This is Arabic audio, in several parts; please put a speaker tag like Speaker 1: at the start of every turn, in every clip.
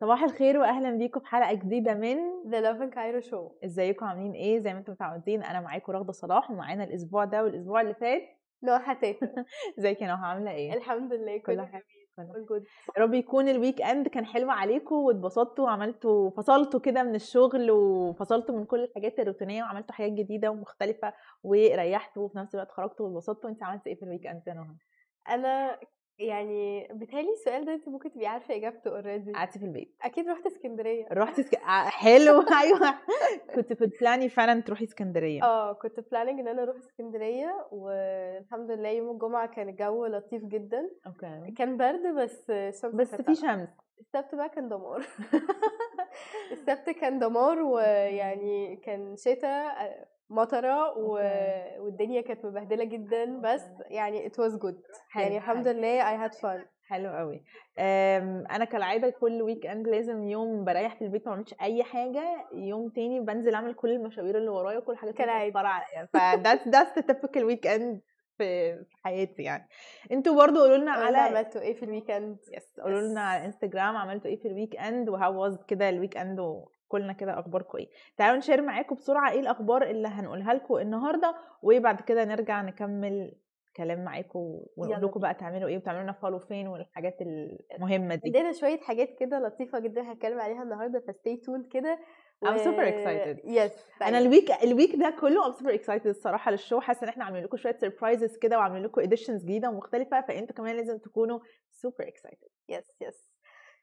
Speaker 1: صباح الخير واهلا بيكم في حلقة جديدة من
Speaker 2: the Lovin Cairo Show
Speaker 1: إزيكم؟ عاملين إيه؟ زي ما أنتم متعودين أنا معاكم رغدة صلاح ومعانا الأسبوع ده والأسبوع اللي فات.
Speaker 2: نوع حتات
Speaker 1: إزيك يا نهى؟ عاملة إيه؟
Speaker 2: الحمد لله
Speaker 1: كل
Speaker 2: كله حاجة good
Speaker 1: يا رب يكون ال weekend كان حلو عليكم واتبسطتوا وعملتوا فصلتوا كده من الشغل وفصلتوا من كل الحاجات الروتينية وعملتوا حاجات جديدة ومختلفة وريحتوا وفي نفس الوقت خرجتوا واتبسطتوا. انت عملتي إيه في الويك اند يا نهى؟
Speaker 2: أنا يعني بيتهيألي السؤال ده انت ممكن تبقي عارفة إجابته already
Speaker 1: قعدتي في البيت.
Speaker 2: أكيد رحت اسكندرية.
Speaker 1: رحتي سك... ع- حلو. أيوه. كنتي بت plan ي فعلا تروحي اسكندرية.
Speaker 2: آه كنت planning إن أنا أروح اسكندرية والحمد لله يوم الجمعة كان الجو لطيف جدا.
Speaker 1: أوكي.
Speaker 2: كان برد بس الشمس
Speaker 1: بس في شمس.
Speaker 2: السبت بقى كان دمار. السبت كان دمار ويعني كان شتاء مطرة و... والدنيا كانت مبهدلة جدا بس يعني it was good.
Speaker 1: حلو،
Speaker 2: يعني الحمد. لله I had fun.
Speaker 1: حلو قوي. أنا كالعادة كل weekend لازم يوم بريح في البيت ما بعملش أي حاجة يوم تاني بنزل أعمل كل المشاوير اللي ورايا وكل
Speaker 2: حاجة.
Speaker 1: متأخرة عليا. ف that's that's the typical weekend في في حياتي يعني. أنتوا برضو قولوا لنا
Speaker 2: على عملتوا إيه في ال
Speaker 1: weekend yes قولوا لنا على انستجرام عملتوا إيه في ال weekend و how was كده ال weekend وكلنا كده اخباركم إيه تعالوا ن share معاكم بسرعة إيه الأخبار اللي هنقولها لكم النهارده وبعد كده نرجع نكمل كلام معاكم ونقول لكم بقى تعملوا إيه وتعملوا لنا follow فين والحاجات المهمة دي.
Speaker 2: عندنا شوية حاجات كده لطيفة جدا هتكلم عليها النهاردة ف stay tuned كده.
Speaker 1: I'm super excited.
Speaker 2: yes
Speaker 1: أنا ال week ال week ده كله I'm super excited الصراحة لل show حاسة إن إحنا عاملين لكم شوية surprises كده وعاملين لكم editions جديدة ومختلفة فأنتوا كمان لازم تكونوا super excited
Speaker 2: yes yes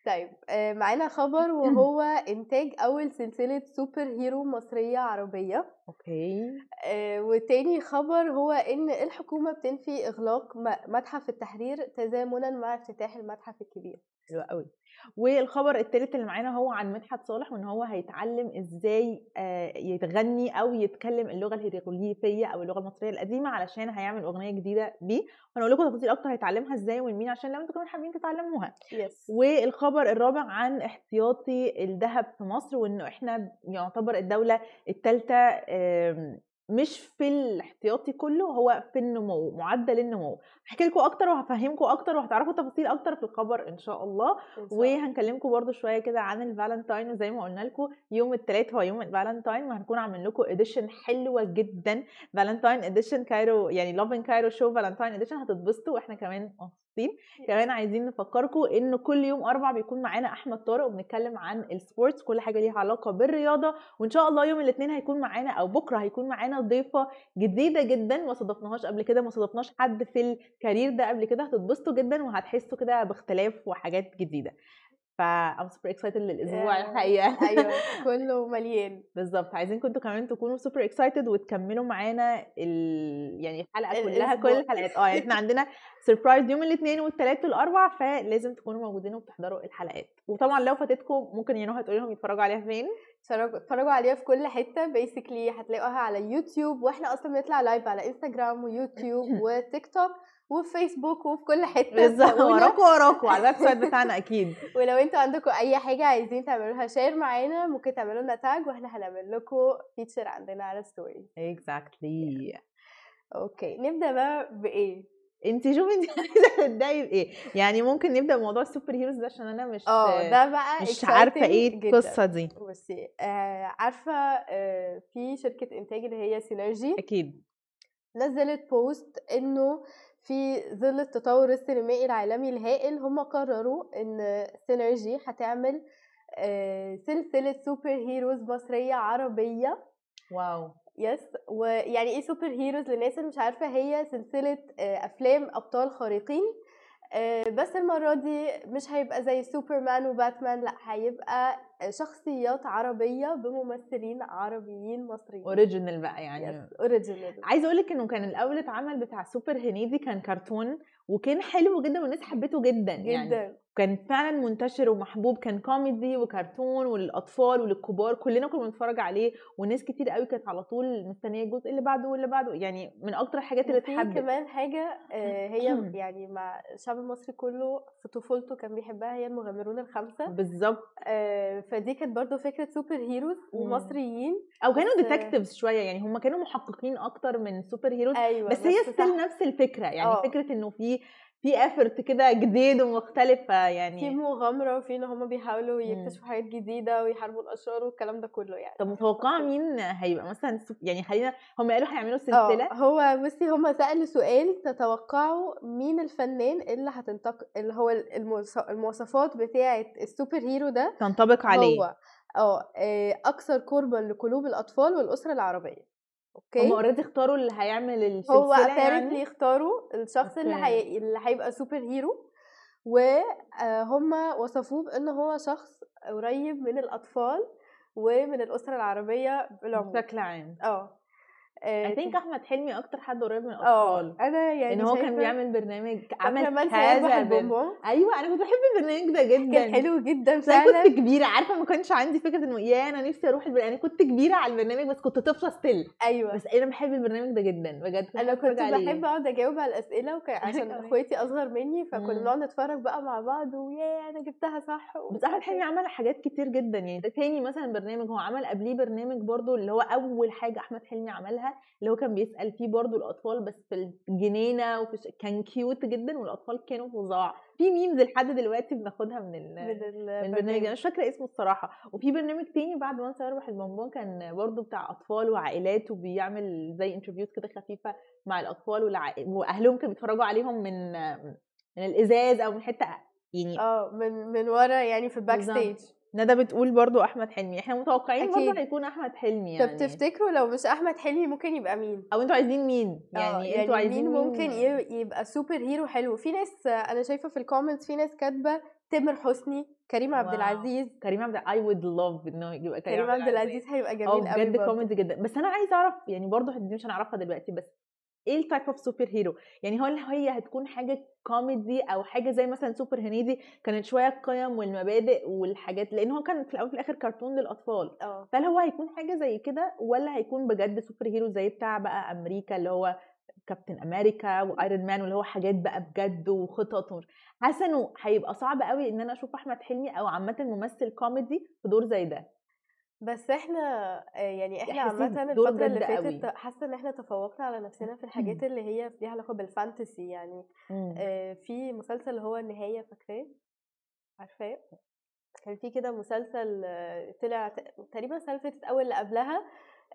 Speaker 2: طيب آه، معانا خبر وهو إنتاج أول سلسلة superhero مصرية عربية.
Speaker 1: okay.
Speaker 2: آه، وتاني خبر هو إن الحكومة بتنفي إغلاق متحف التحرير تزامنا مع افتتاح المتحف الكبير.
Speaker 1: حلو قوي والخبر الثالث اللي معانا هو عن مدحت صالح وإن هو هيتعلم إزاي آه، يتغني أو يتكلم اللغة الهيروغليفية أو اللغة المصرية القديمة علشان هيعمل أغنية جديدة بيه. هنقول لكم تفاصيل أكتر هيتعلمها إزاي ومن مين عشان لو أنتوا كمان حابين تتعلموها.
Speaker 2: yes
Speaker 1: والخبر الرابع عن احتياطي الذهب في مصر وإنه إحنا يعتبر الدولة الثالثه مش في الاحتياطي كله هو في النمو معدل النمو. هحكي لكم أكتر وهفهمكم أكتر وهتعرفوا تفاصيل أكتر في الخبر
Speaker 2: إن شاء الله.
Speaker 1: وهنكلمكم برضو شوية كده عن الفالنتاين وزي ما قلنا لكم يوم الثلاث هو يوم الفالنتاين وهنكون عاملين لكم edition حلوة جدا. Valentine edition Cairo يعني Lovin Cairo Show Valentine edition هتتبسطوا وإحنا كمان مبسوطين كمان عايزين نفكركم إن كل يوم أربع بيكون معانا أحمد طارق وبنتكلم عن ال sports كل حاجة ليها علاقة بالرياضة. وإن شاء الله يوم الاثنين هيكون معانا أو بكرة هيكون معانا ضيفة جديدة جدا ما صادفناهاش قبل كده ما صادفناش حد في ال career ده قبل كده. هتتبسطوا جدا وهتحسوا كده باختلاف وحاجات جديدة. ف I'm super excited
Speaker 2: للأسبوع
Speaker 1: الحقيقة.
Speaker 2: أيوه كله مليان.
Speaker 1: بالظبط. عايزينكم أنتوا كمان تكونوا super excited وتكملوا معانا ال... يعني الحلقة كلها كل. الحلقات. آه يعني إحنا عندنا surprise يوم الاثنين والثلاث والاربع فلازم تكونوا موجودين وبتحضروا الحلقات. وطبعا لو فاتتكم ممكن يا نهى تقولي لهم يتفرجوا عليها فين؟
Speaker 2: اتفرجوا اتفرجوا عليها في كل حتة. basically هتلاقوها على يوتيوب وإحنا أصلا بنطلع live على انستجرام ويوتيوب وتيك توك وفي فيسبوك وفي كل حتة
Speaker 1: بالظبط. وراكوا وراكوا على ال website بتاعنا أكيد.
Speaker 2: ولو أنتوا عندكم أي حاجة عايزين تعملوها share معانا. ممكن تعملوا لنا tag وإحنا هنعمل لكم feature عندنا على story
Speaker 1: exactly
Speaker 2: okay نبدأ بقى بإيه؟
Speaker 1: انت شوفي انت عايزه تبداي بإيه. يعني ممكن نبدأ بموضوع ال super heroes ده عشان أنا مش
Speaker 2: آه ده بقى
Speaker 1: مش عارفة
Speaker 2: إيه.
Speaker 1: القصة دي.
Speaker 2: بصي آه عارفة آه في شركة إنتاج اللي هي سينرجي
Speaker 1: أكيد.
Speaker 2: نزلت post إنه في ظل التطور السينمائي العالمي الهائل هم قرروا إن سينرجي هتعمل آه، سلسلة super heroes مصرية عربية.
Speaker 1: wow.
Speaker 2: yes ويعني إيه super heroes للناس اللي مش عارفة؟ هي سلسلة آه، أفلام أبطال خارقين. آه، بس المرة دي مش هيبقى زي سوبرمان وباتمان لأ هيبقى شخصيات عربية بممثلين عربيين مصريين.
Speaker 1: original بقى يعني.
Speaker 2: original
Speaker 1: عايزة أقول لك إنه كان الأول اتعمل بتاع سوبر هنيدي كان كرتون وكان حلو جدا والناس حبته جدا يعني.
Speaker 2: جدا.
Speaker 1: كان فعلا منتشر ومحبوب كان كوميدي وكرتون وللأطفال وللكبار كلنا كنا بنتفرج عليه وناس كتير قوي كانت على طول مستنية الجزء اللي بعده واللي بعده. يعني من أكتر الحاجات اللي اتحبت.
Speaker 2: كمان حاجة آه، هي يعني مع الشعب المصري كله في طفولته كان بيحبها هي المغامرون الخمسة.
Speaker 1: بالظبط.
Speaker 2: آه، فدي كانت برضو فكرة super heroes
Speaker 1: مم.
Speaker 2: ومصريين.
Speaker 1: أو كانوا
Speaker 2: بس-
Speaker 1: detectives شوية يعني هم كانوا محققين أكتر من super heroes
Speaker 2: أيوه
Speaker 1: بس هي
Speaker 2: صح.
Speaker 1: still نفس الفكرة. يعني
Speaker 2: آه.
Speaker 1: فكرة إنه في في effort كده جديد ومختلف
Speaker 2: في
Speaker 1: يعني
Speaker 2: مغامرة وفي إن هم بيحاولوا يكتشفوا حاجات جديدة ويحاربوا الاشرار والكلام ده كله يعني.
Speaker 1: طب متوقعة مين هيبقى مثلا يعني خلينا هم قالوا هيعملوا
Speaker 2: آه
Speaker 1: سلسلة؟
Speaker 2: هو بصي هما سألوا سؤال تتوقعوا مين الفنان اللي هتنطبق اللي هو المواصفات بتاعة ال super hero ده؟
Speaker 1: تنطبق عليه.
Speaker 2: هو آه آه، أكثر قربا لقلوب الأطفال والأسرة العربية.
Speaker 1: هم
Speaker 2: okay
Speaker 1: already اختاروا اللي هيعمل السلسلة
Speaker 2: هو apparently
Speaker 1: يعني
Speaker 2: اختاروا الشخص اللي
Speaker 1: okay.
Speaker 2: هي... اللي هيبقى super hero وهم وصفوه بان هو شخص قريب من الأطفال ومن الأسرة العربية بالعموم.
Speaker 1: بشكل عام.
Speaker 2: آه.
Speaker 1: I think أحمد حلمي أكتر حد قريب من
Speaker 2: آه
Speaker 1: الأطفال.
Speaker 2: أنا يعني
Speaker 1: لأن هو كان بيعمل برنامج عمل بر-
Speaker 2: البونبون
Speaker 1: أيوه أنا كنت بحب البرنامج ده جدا.
Speaker 2: كان حلو جدا فعلا
Speaker 1: كنت كبيرة عارفة ما كانش عندي فكرة إنه يا أنا نفسي أروح البرنامج أنا كنت كبيرة على البرنامج بس كنت طفلة still
Speaker 2: أيوه.
Speaker 1: بس أنا بحب البرنامج ده جدا بجد. أنا
Speaker 2: كنت. بحب أقعد أجاوب على الأسئلة وكان عشان. إخواتي أصغر مني فكنا. بنقعد نتفرج بقى مع بعض ويا أنا جبتها صح
Speaker 1: بس أحمد حلمي عمل حاجات كتير جدا يعني ده تاني مثلا برنامج هو عمل قبليه برنامج برضو اللي هو أول حاجة أحمد حلمي عملها اللي هو كان بيسأل فيه برضو الأطفال بس في الجنينة وفي ش... كان cute جدا والأطفال كانوا فظاع. في memes لحد دلوقتي بناخدها من ال...
Speaker 2: من
Speaker 1: البرنامج.
Speaker 2: أنا
Speaker 1: مش فاكرة اسمه الصراحة. وفي برنامج تاني بعد من سيربح البونبون كان برضو بتاع أطفال وعائلات وبيعمل زي interviews كده خفيفة مع الأطفال والع... وأهلهم كانوا بيتفرجوا عليهم من من الإزاز أو من حتة يعني
Speaker 2: آه من من ورا يعني في ال
Speaker 1: back.
Speaker 2: stage
Speaker 1: ندى بتقول برضو أحمد حلمي. إحنا متوقعين برضو
Speaker 2: أكيد.
Speaker 1: هيكون أحمد حلمي
Speaker 2: طب
Speaker 1: يعني.
Speaker 2: تفتكروا لو مش أحمد حلمي ممكن يبقى مين؟
Speaker 1: أو أنتوا عايزين مين؟
Speaker 2: آه،
Speaker 1: يعني, أنتوا عايزين
Speaker 2: مين ممكن يبقى super hero حلو؟ في ناس أنا شايفة في ال comments في ناس كاتبة تامر حسني كريم عبد. العزيز.
Speaker 1: كريم عبد I would love إنه يبقى
Speaker 2: كريم عبد العزيز. هيبقى جميل قوي
Speaker 1: بجد
Speaker 2: برضه.
Speaker 1: كوميدي جدا. بس أنا عايزة أعرف يعني برضو دي مش هنعرفها دلوقتي بس إيه ال type of super hero يعني هل هي هتكون حاجة كوميدي أو حاجة زي مثلا سوبر هنيدي كانت شوية القيم والمبادئ والحاجات لأن هو كان في الأول وفي الآخر كرتون للأطفال.
Speaker 2: آه.
Speaker 1: فهل هو هيكون حاجة زي كده ولا هيكون بجد super hero زي بتاع بقى أمريكا اللي هو كابتن أمريكا وايرون مان واللي هو حاجات بقى بجد وخطط؟ ومش حاسة إنه هيبقى صعب قوي إن أنا أشوف أحمد حلمي أو عامة ممثل كوميدي في دور زي ده.
Speaker 2: بس إحنا آه، يعني إحنا
Speaker 1: إحساسي
Speaker 2: عامة الفترة اللي
Speaker 1: جد
Speaker 2: فاتت. حاسة إن إحنا تفوقنا على نفسنا في الحاجات اللي هي ليها علاقة بال fantasy يعني. آه، في مسلسل هو النهاية فاكراه؟ عارفاه؟ كان في كده مسلسل آه، طلع ت- تقريبا السنة اللي فاتت أو اللي قبلها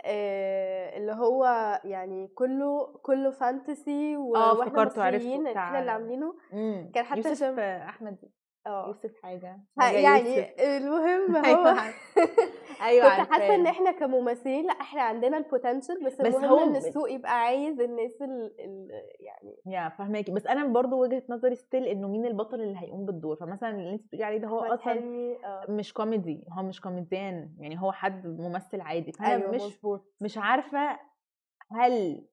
Speaker 2: آه، اللي هو يعني كله كله fantasy و-
Speaker 1: آه
Speaker 2: وإحنا
Speaker 1: افتكرته عرفته
Speaker 2: مصريين
Speaker 1: بتاع
Speaker 2: إحنا اللي عاملينه.
Speaker 1: مم.
Speaker 2: كان حتى
Speaker 1: يوسف أحمد
Speaker 2: آه
Speaker 1: يوسف حاجة
Speaker 2: يعني
Speaker 1: يوسف.
Speaker 2: المهم
Speaker 1: أيوه
Speaker 2: هو.
Speaker 1: أيوه
Speaker 2: كنت حاسة
Speaker 1: إن.
Speaker 2: إحنا كممثلين لأ إحنا عندنا ال potential بس,
Speaker 1: بس
Speaker 2: المهم
Speaker 1: هو إن
Speaker 2: السوق يبقى عايز الناس ال ال يعني
Speaker 1: يا فهماكي بس أنا برضو وجهة نظري still إنه مين البطل اللي هيقوم بالدور فمثلا اللي انت بتقولي عليه ده هو
Speaker 2: أصلا آه
Speaker 1: مش كوميدي هو مش كوميديان يعني هو حد ممثل عادي فأنا
Speaker 2: أيوه
Speaker 1: مش مش عارفة هل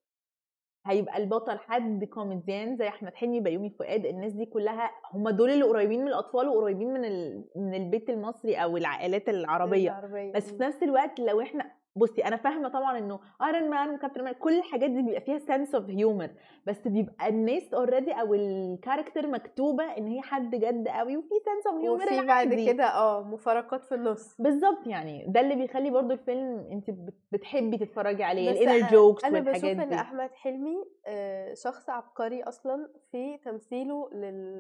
Speaker 1: هيبقى البطل حد كوميديان زي أحمد حلمي بيومي فؤاد الناس دي كلها هم دول اللي قريبين من الأطفال وقريبين من ال... من البيت المصري أو العائلات العربية
Speaker 2: العربية
Speaker 1: بس في. نفس الوقت لو إحنا بصي أنا فاهمة طبعا إنه ايرون مان وكابتن أمريكا كل الحاجات دي بيبقى فيها sense of humor بس بيبقى الناس already أو ال character مكتوبة إن هي حد جد قوي وفي sense of humor
Speaker 2: وفي بعد كده آه مفارقات في النص.
Speaker 1: بالظبط يعني ده اللي بيخلي برضو الفيلم أنت بت- بتحبي تتفرجي عليه ال
Speaker 2: inner
Speaker 1: jokes
Speaker 2: أنا
Speaker 1: والحاجات
Speaker 2: بشوف إن
Speaker 1: دي.
Speaker 2: أحمد حلمي آه، شخص عبقري أصلا في تمثيله لل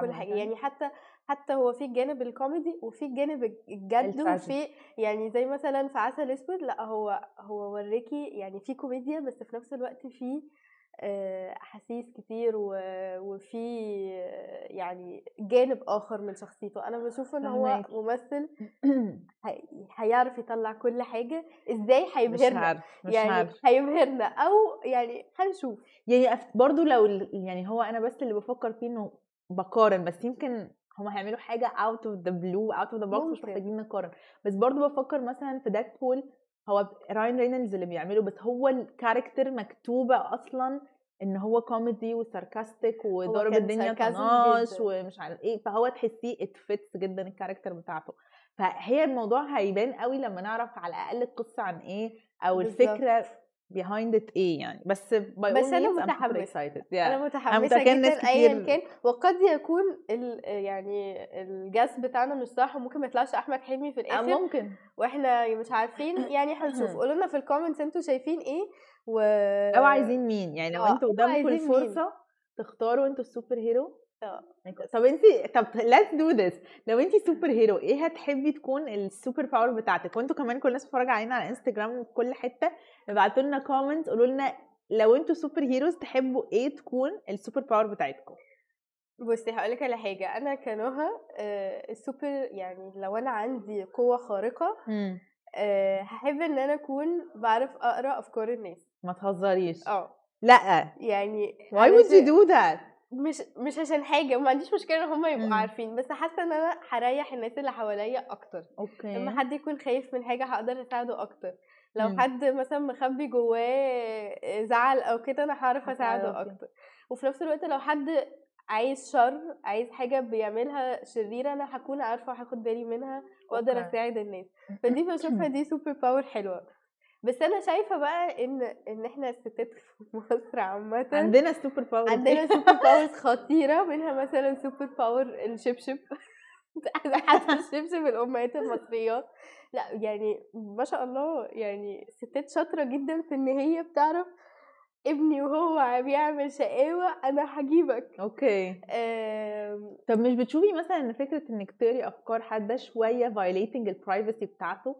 Speaker 2: كل. حاجة. يعني حتى حتى هو في الجانب الكوميدي وفي الجانب الجد. وفي يعني زي مثلا في عسل أسود لأ هو هو وريكي يعني في كوميديا بس في نفس الوقت في آه، أحاسيس كتير وفي آه، يعني جانب آخر من شخصيته. أنا بشوف إن هو. ممثل هي- هيعرف يطلع كل حاجة. إزاي
Speaker 1: مش
Speaker 2: هيبهرنا؟
Speaker 1: عارف مش
Speaker 2: يعني
Speaker 1: عارف.
Speaker 2: هيبهرنا أو يعني هنشوف.
Speaker 1: يعني برضو لو يعني هو أنا بس اللي بفكر فيه إنه بقارن بس يمكن هم هيعملوا حاجة out of the blue out of the box مش. محتاجين نقارن بس برضو بفكر مثلا في ديدبول هو راين رينولدز اللي بيعمله بس هو ال character مكتوبة أصلا إن هو كوميدي و sarcastic وضارب
Speaker 2: كان
Speaker 1: الدنيا طناش. ومش عارف إيه فهو تحسيه اتفتس جدا ال character بتاعته فهي الموضوع هيبان قوي لما نعرف على الأقل القصة عن إيه أو
Speaker 2: بالظبط.
Speaker 1: الفكرة behind it إيه يعني بس by
Speaker 2: بس متحمسة.
Speaker 1: excited. Yeah.
Speaker 2: أنا متحمسه جدا ايا كان وقد يكون ال يعني ال guess بتاعنا مش صح وممكن ما يطلعش أحمد حلمي في الآخر
Speaker 1: ممكن
Speaker 2: وإحنا مش عارفين يعني هنشوف قولوا لنا في ال comments أنتوا شايفين إيه و
Speaker 1: أو عايزين مين يعني لو
Speaker 2: أنتوا
Speaker 1: قدامكم
Speaker 2: عايزين مين.
Speaker 1: الفرصة تختاروا أنتوا ال super
Speaker 2: hero.
Speaker 1: طب. انت طب let's do this. لو انت super hero إيه هتحبي تكون ال super power بتاعتك؟ وانتوا كمان كل الناس بتتفرج علينا على انستجرام وفي كل حتة. ابعتوا لنا comment قولوا لنا لو أنتوا super heroes تحبوا إيه تكون ال super power بتاعتكم.
Speaker 2: بصي هقول لك على حاجة. أنا كنهى آه، السوبر يعني لو أنا عندي قوة خارقة آه، هحب إن أنا أكون بعرف أقرأ أفكار الناس.
Speaker 1: ما تهزريش.
Speaker 2: آه.
Speaker 1: لأ.
Speaker 2: يعني
Speaker 1: why would you do that
Speaker 2: مش مش عشان حاجة وما عنديش مشكلة إن هم يبقوا
Speaker 1: مم.
Speaker 2: عارفين بس حاسة إن أنا هريح الناس اللي حواليا أكتر
Speaker 1: okay
Speaker 2: لما حد يكون خايف من حاجة هقدر أساعده أكتر لو
Speaker 1: مم.
Speaker 2: حد مثلا مخبي جواه زعل أو كده أنا هعرف
Speaker 1: أساعده.
Speaker 2: أكتر وفي نفس الوقت لو حد عايز شر عايز حاجة بيعملها شريرة أنا هكون عارفة وهاخد بالي منها وأقدر
Speaker 1: okay.
Speaker 2: أساعد الناس فدي بشوفها دي super power حلوة بس أنا شايفة بقى إن إن إحنا الستات في مصر عامه
Speaker 1: عندنا super power
Speaker 2: عندنا super powers خطيرة منها مثلا super power الشبشب. حتى الشبشب الأمهات المصريات. لا يعني ما شاء الله يعني ستات شاطرة جدا في إن هي بتعرف ابني وهو بيعمل شقاوة أنا هجيبك.
Speaker 1: okay.
Speaker 2: آم،
Speaker 1: طب مش بتشوفي مثلا إن فكرة إنك تقري أفكار حد ده شوية violating ال privacy
Speaker 2: بتاعته؟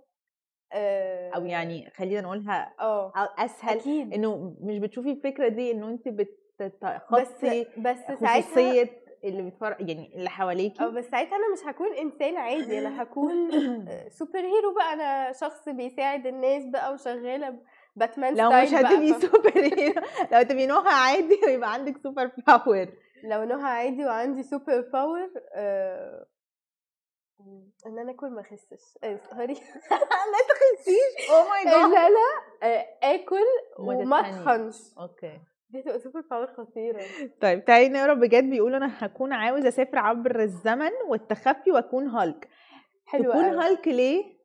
Speaker 1: أو يعني خلينا نقولها
Speaker 2: آه
Speaker 1: أسهل
Speaker 2: أكيد.
Speaker 1: إنه مش بتشوفي الفكرة دي إنه انت
Speaker 2: بس
Speaker 1: بتخصي
Speaker 2: بس ساعتها
Speaker 1: خصوصية اللي بيتفرج يعني اللي
Speaker 2: آه
Speaker 1: حواليكي
Speaker 2: بس ساعتها أنا مش هكون إنسان عادي أنا هكون super hero بقى. أنا شخص بيساعد الناس بقى وشغالة باتمان
Speaker 1: لو مش هتبقي super hero لو تبقي نهى عادي ويبقى عندك super power
Speaker 2: لو نهى عادي وعندي super power آه... إن أنا آكل ما أخسش. آه، sorry.
Speaker 1: لا تخسيش. oh
Speaker 2: my
Speaker 1: God
Speaker 2: أنا آه، آكل
Speaker 1: وما.
Speaker 2: اتخنش
Speaker 1: okay.
Speaker 2: دي تبقى super power خطيرة.
Speaker 1: طيب تعالي نقرا بجد. بيقول أنا هكون عاوز أسافر عبر الزمن والتخفي وأكون هالك.
Speaker 2: حلوة
Speaker 1: تكون هالك ليه؟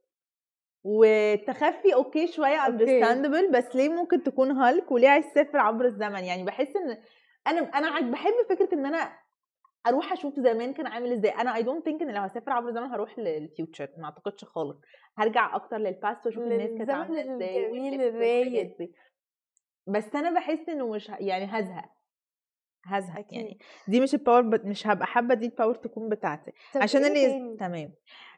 Speaker 1: والتخفي okay
Speaker 2: شوية
Speaker 1: understandable بس ليه ممكن تكون هالك وليه عايز تسافر عبر الزمن؟ يعني بحس إن أنا أنا بحب فكرة إن أنا أروح أشوف زمان كان عامل إزاي. أنا I don't think إن لو هسافر عبر الزمن هروح لل future ما أعتقدش خالص. هرجع أكتر لل past وأشوف الناس كانت عاملة إزاي
Speaker 2: الجميل الرايق.
Speaker 1: بس أنا بحس إنه مش يعني هزهق هزهق
Speaker 2: أكيد.
Speaker 1: يعني دي مش ال power بت... مش هبقى حابة دي ال power تكون بتاعتي. عشان
Speaker 2: إيه
Speaker 1: اللي
Speaker 2: تاني؟
Speaker 1: تمام.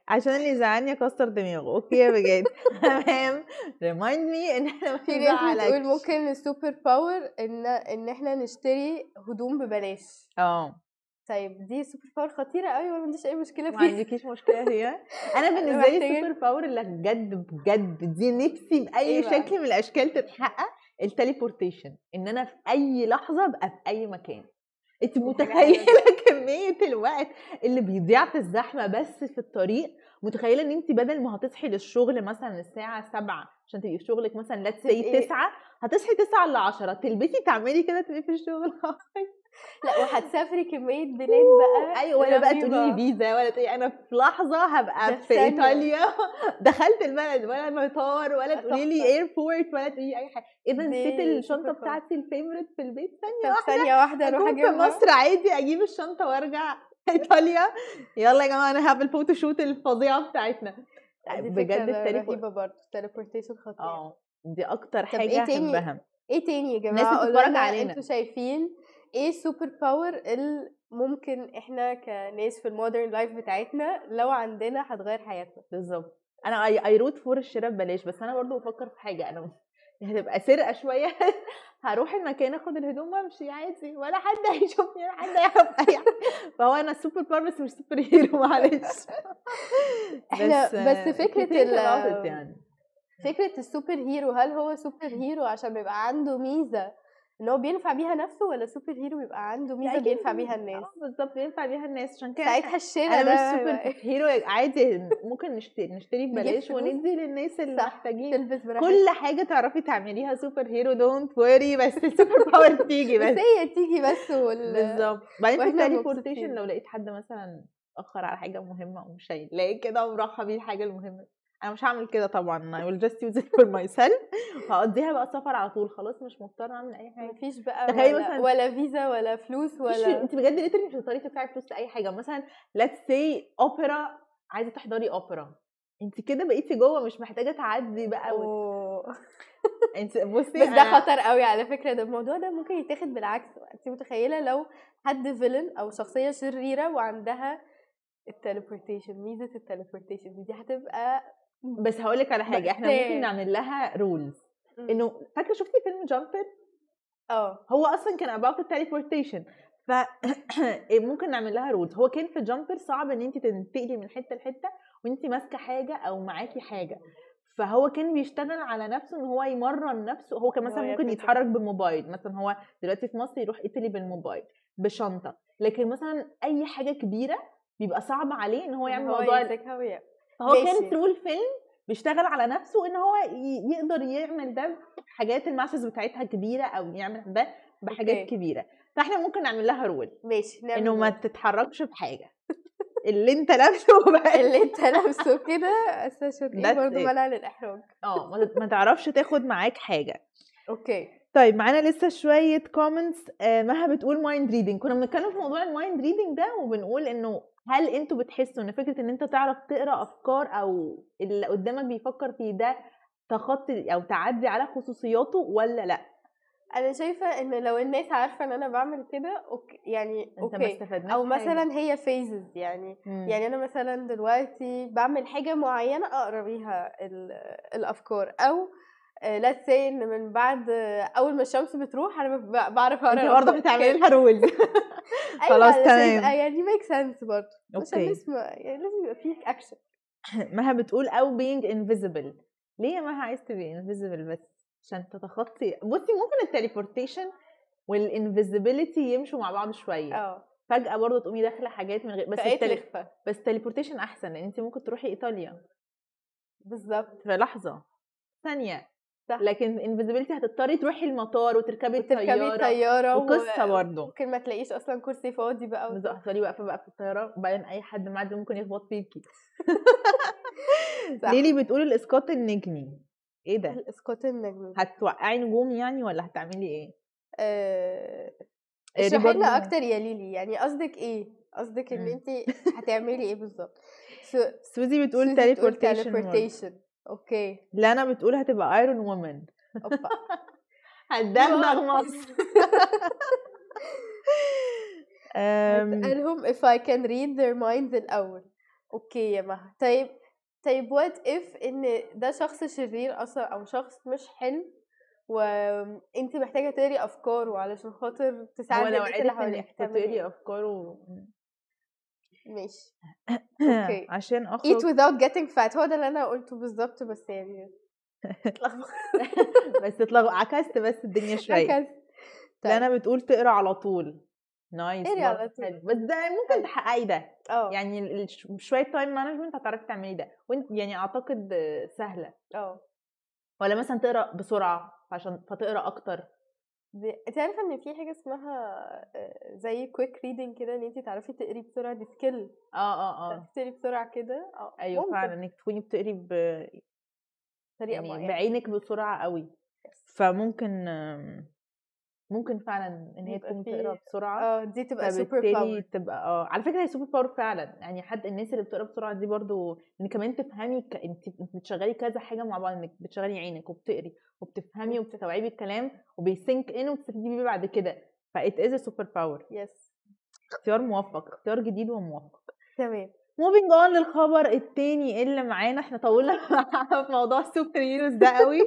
Speaker 1: عشان اللي يزعلني أكسر دماغه. okay يا بجد. تمام. remind me إن إحنا
Speaker 2: في ناس بتقول ممكن ال super power إن إن إحنا نشتري هدوم ببلاش.
Speaker 1: آه.
Speaker 2: طيب دي super power خطيرة قوي ما عنديش أي مشكلة
Speaker 1: ما
Speaker 2: فيها.
Speaker 1: عندكيش مشكلة هي. أنا بالنسبة لي السوبر باور اللي بجد بجد دي نفسي بأي
Speaker 2: إيه؟
Speaker 1: شكل من الأشكال تتحقق ال teleportation. إن أنا في أي لحظة ابقى في أي مكان. انت متخيلة كمية الوقت اللي بيضيع في الزحمة بس في الطريق؟ متخيلة إن انت بدل ما هتصحي للشغل مثلا الساعة 7 عشان تبقي في شغلك مثلا say
Speaker 2: تبقي-
Speaker 1: 9 هتصحي 9 ل 10 تلبسي تعملي كده تبقي في الشغل.
Speaker 2: لا وهتسافري كمية بلاد بقى
Speaker 1: أيوه ولا بقى. تقولي لي فيزا ولا تقولي أنا في
Speaker 2: لحظة
Speaker 1: هبقى
Speaker 2: في.
Speaker 1: إيطاليا دخلت البلد ولا مطار ولا
Speaker 2: آه،
Speaker 1: تقولي لي. airport ولا تقولي لي أي حاجة إيه ده نسيت
Speaker 2: الشنطة.
Speaker 1: بتاعتي ال favorite في البيت
Speaker 2: ثانية
Speaker 1: واحدة
Speaker 2: ثانية واحدة أروح
Speaker 1: اكون في
Speaker 2: أجيبها
Speaker 1: مصر عادي أجيب الشنطة وأرجع إيطاليا يلا يا جماعة أنا هعمل photo shoot الفظيعة بتاعتنا بجد
Speaker 2: رهيبة برضه ال teleportation خطير
Speaker 1: آه دي
Speaker 2: أكتر
Speaker 1: حاجة
Speaker 2: إيه تاني؟
Speaker 1: احبها
Speaker 2: إيه تاني يا
Speaker 1: الناس جماعة
Speaker 2: قولوا
Speaker 1: بتتفرج علينا.
Speaker 2: أنتوا شايفين إيه ال super power اللي ممكن إحنا كناس في ال modern life بتاعتنا لو عندنا هتغير حياتنا؟
Speaker 1: بالظبط. أنا I root for الشراء ببلاش بس أنا برضو بفكر في حاجة أنا هتبقى سرقة شوية. هروح المكان آخد الهدوم وأمشي عادي ولا حد هيشوفني ولا حد هيعرف أي فهو أنا super power بس مش super hero معلش.
Speaker 2: إحنا- بس فكرة
Speaker 1: كتير
Speaker 2: ال-
Speaker 1: يعني.
Speaker 2: فكرة ال super hero هل هو super hero عشان بيبقى عنده ميزة ان هو بينفع بيها نفسه ولا super hero بيبقى عنده
Speaker 1: ميزة
Speaker 2: بينفع بيها الناس؟
Speaker 1: آه بالظبط بينفع بيها الناس. عشان كده
Speaker 2: ساعتها الشارع
Speaker 1: أنا مش سوبر hero عادي ممكن نشتري نشتري ببلاش. وندي للناس اللي محتاجين. كل حاجة تعرفي تعمليها super hero don't worry بس ال super power تيجي
Speaker 2: بس
Speaker 1: بس.
Speaker 2: هي تيجي بس وال
Speaker 1: بالظبط. بعدين في ال
Speaker 2: teleportation.
Speaker 1: لو لقيت حد مثلا اتاخر على حاجة مهمة ومش هيلاقي كده وراح بيه الحاجة المهمة. أنا مش هعمل كده طبعا. I will just use it for myself. هقضيها بقى سفر على طول. خلاص مش مضطرة أعمل أي حاجة.
Speaker 2: مفيش بقى ولا,
Speaker 1: مثلاً-
Speaker 2: ولا فيزا ولا فلوس ولا
Speaker 1: انت بجد literally مش هتقدري تدفعي فلوس لأي حاجة. مثلا let's say أوبرا عايزة تحضري أوبرا. انت كده بقيتي جوه مش محتاجة تعدي بقى و...
Speaker 2: أوه.
Speaker 1: انت بصي
Speaker 2: بس ده خطر قوي على فكرة. ده الموضوع ده ممكن يتاخد بالعكس. انت متخيلة لو حد villain أو شخصية شريرة وعندها ال teleportation ميزة ال teleportation دي هتبقى
Speaker 1: بس هقول لك على حاجة
Speaker 2: إحنا.
Speaker 1: ممكن نعمل لها rules إنه فاكرة شفتي فيلم Jumper
Speaker 2: آه.
Speaker 1: هو أصلا كان about ال teleportation ف إيه ممكن نعمل لها rules هو كان في Jumper صعب إن انت تنتقلي من حتة لحتة وانت ماسكة حاجة أو معاكي حاجة. فهو كان بيشتغل على نفسه إن هو يمرن نفسه. هو كان مثلا ممكن يتحرك بالموبايل مثلا هو دلوقتي في مصر يروح ايطالي بالموبايل بشنطة. لكن مثلا أي حاجة كبيرة بيبقى صعب عليه إن هو يعمل موضوع فهو كان. through الفيلم بيشتغل على نفسه إن هو يقدر يعمل ده حاجات ال masses بتاعتها كبيرة أو يعمل ده بحاجات
Speaker 2: okay.
Speaker 1: كبيرة. فإحنا ممكن نعمل لها rule.
Speaker 2: ماشي نعمل
Speaker 1: إنه ما. تتحركش بحاجه اللي أنت لابسه بقى.
Speaker 2: اللي أنت لابسه كده أساسا
Speaker 1: That's
Speaker 2: برضه. منع للإحراج.
Speaker 1: آه ما تعرفش تاخد معاك حاجة.
Speaker 2: okay.
Speaker 1: طيب معانا لسه شوية comments مها بتقول mind reading كنا بنتكلم في موضوع ال mind reading ده وبنقول إنه هل أنتوا بتحسوا ان فكرة ان انت تعرف تقرأ أفكار أو اللي قدامك بيفكر فيه ده تخطي أو تعدي على خصوصياته ولا لأ
Speaker 2: أنا شايفة إن لو الناس عارفة إن أنا بعمل كده okay يعني
Speaker 1: أنت ما
Speaker 2: okay
Speaker 1: استفدناش
Speaker 2: أو
Speaker 1: حاجة.
Speaker 2: مثلا هي فيزز يعني
Speaker 1: مم.
Speaker 2: يعني أنا مثلا دلوقتي بعمل حاجة معينة أقرأ بيها ال- الأفكار أو let's say إن من بعد أول ما الشمس بتروح أنا بعرف أقرأ
Speaker 1: أنت برضه. بتعملي لها rule.
Speaker 2: خلاص
Speaker 1: خلاص،
Speaker 2: تمام. يبقى يعني make sense برضه. عشان
Speaker 1: okay
Speaker 2: اسمه يعني لازم يبقى فيه اكشن
Speaker 1: مها بتقول أو being invisible. ليه يا مها عايز تبقي invisible بس؟ عشان تتخطي. بصي ممكن ال teleportation وال invisibility يمشوا مع بعض شوية.
Speaker 2: آه.
Speaker 1: فجأة برضه تقومي داخلة حاجات من غير بس التلي... بس ال teleportation أحسن. لأن انت ممكن تروحي إيطاليا.
Speaker 2: بالظبط.
Speaker 1: في لحظة. ثانية.
Speaker 2: صح.
Speaker 1: لكن invisibility هتضطري تروحي المطار وتركبي
Speaker 2: وتركبي
Speaker 1: الطيارة
Speaker 2: الطيارة
Speaker 1: وقصة
Speaker 2: و-
Speaker 1: برضه
Speaker 2: ممكن ما تلاقيش أصلا كرسي فاضي بقى
Speaker 1: بالظبط هتفضلي واقفة بقى في الطيارة وبعدين أي حد معدي ممكن يخبط فيكي. ليلي بتقول الإسقاط النجمي. إيه ده؟
Speaker 2: الإسقاط النجمي.
Speaker 1: هتوقعي نجوم يعني ولا هتعملي إيه؟
Speaker 2: آه،
Speaker 1: إيه دي
Speaker 2: اشرحي لنا أكتر يا ليلي يعني قصدك إيه؟ قصدك
Speaker 1: إن.
Speaker 2: انت هتعملي إيه بالظبط؟
Speaker 1: سوزي بتقول
Speaker 2: teleportation. okay.
Speaker 1: لانا بتقول هتبقى Iron Woman
Speaker 2: أوبا.
Speaker 1: هتدغدغ مصر.
Speaker 2: قالهم if I can read their minds الأول. okay يا مها. طيب طيب what if إن ده شخص شرير أصلا أو شخص مش حلو وانت محتاجة تقري أفكاره علشان خاطر تساعدي الناس اللي حواليك
Speaker 1: تقري
Speaker 2: إيه؟
Speaker 1: أفكاره
Speaker 2: ماشي. okay.
Speaker 1: عشان
Speaker 2: eat
Speaker 1: أخرج
Speaker 2: without getting fat. هو ده اللي أنا قلته بالظبط بس يعني
Speaker 1: بس تطلع عكست بس الدنيا شوية.
Speaker 2: ركز طيب.
Speaker 1: لانا بتقول تقرأ على طول. nice
Speaker 2: اقري على طول.
Speaker 1: بس ده ممكن. تحققي ده.
Speaker 2: آه.
Speaker 1: يعني شوية time management هتعرفي تعملي ده. وإنت يعني أعتقد آه، سهلة.
Speaker 2: آه.
Speaker 1: ولا مثلا تقرأ بسرعة عشان فتقرأ أكتر.
Speaker 2: دي- انت عارفة إن في حاجة اسمها آه، زي quick reading كده إن انت تعرفي تقري بسرعة دي
Speaker 1: skill آه آه
Speaker 2: آه. تقري بسرعة كده آه
Speaker 1: أيوه
Speaker 2: ممكن.
Speaker 1: فعلا إنك تكوني بتقري ب...
Speaker 2: طريقه
Speaker 1: يعني
Speaker 2: معينة.
Speaker 1: بعينك بسرعة قوي فممكن آم، ممكن فعلا إن هي تكون
Speaker 2: في-
Speaker 1: تقرا بسرعة.
Speaker 2: آه دي تبقى
Speaker 1: super
Speaker 2: power
Speaker 1: تبقى آه على فكرة هي super power فعلا. يعني حد الناس اللي بتقرا بسرعة دي برضو إن كمان تفهمي ك... انت بتشغلي كذا حاجة مع بعض إنك بتشغلي عينك وبتقري وبتفهمي وبتستوعبي الكلام وبي sync إن وبتستفيدي بيه بعد كده. ف it is super
Speaker 2: power yes
Speaker 1: اختيار موفق اختيار جديد وموفق.
Speaker 2: تمام.
Speaker 1: moving on للخبر التاني اللي معانا. إحنا طولنا في موضوع ال super heroes ده قوي.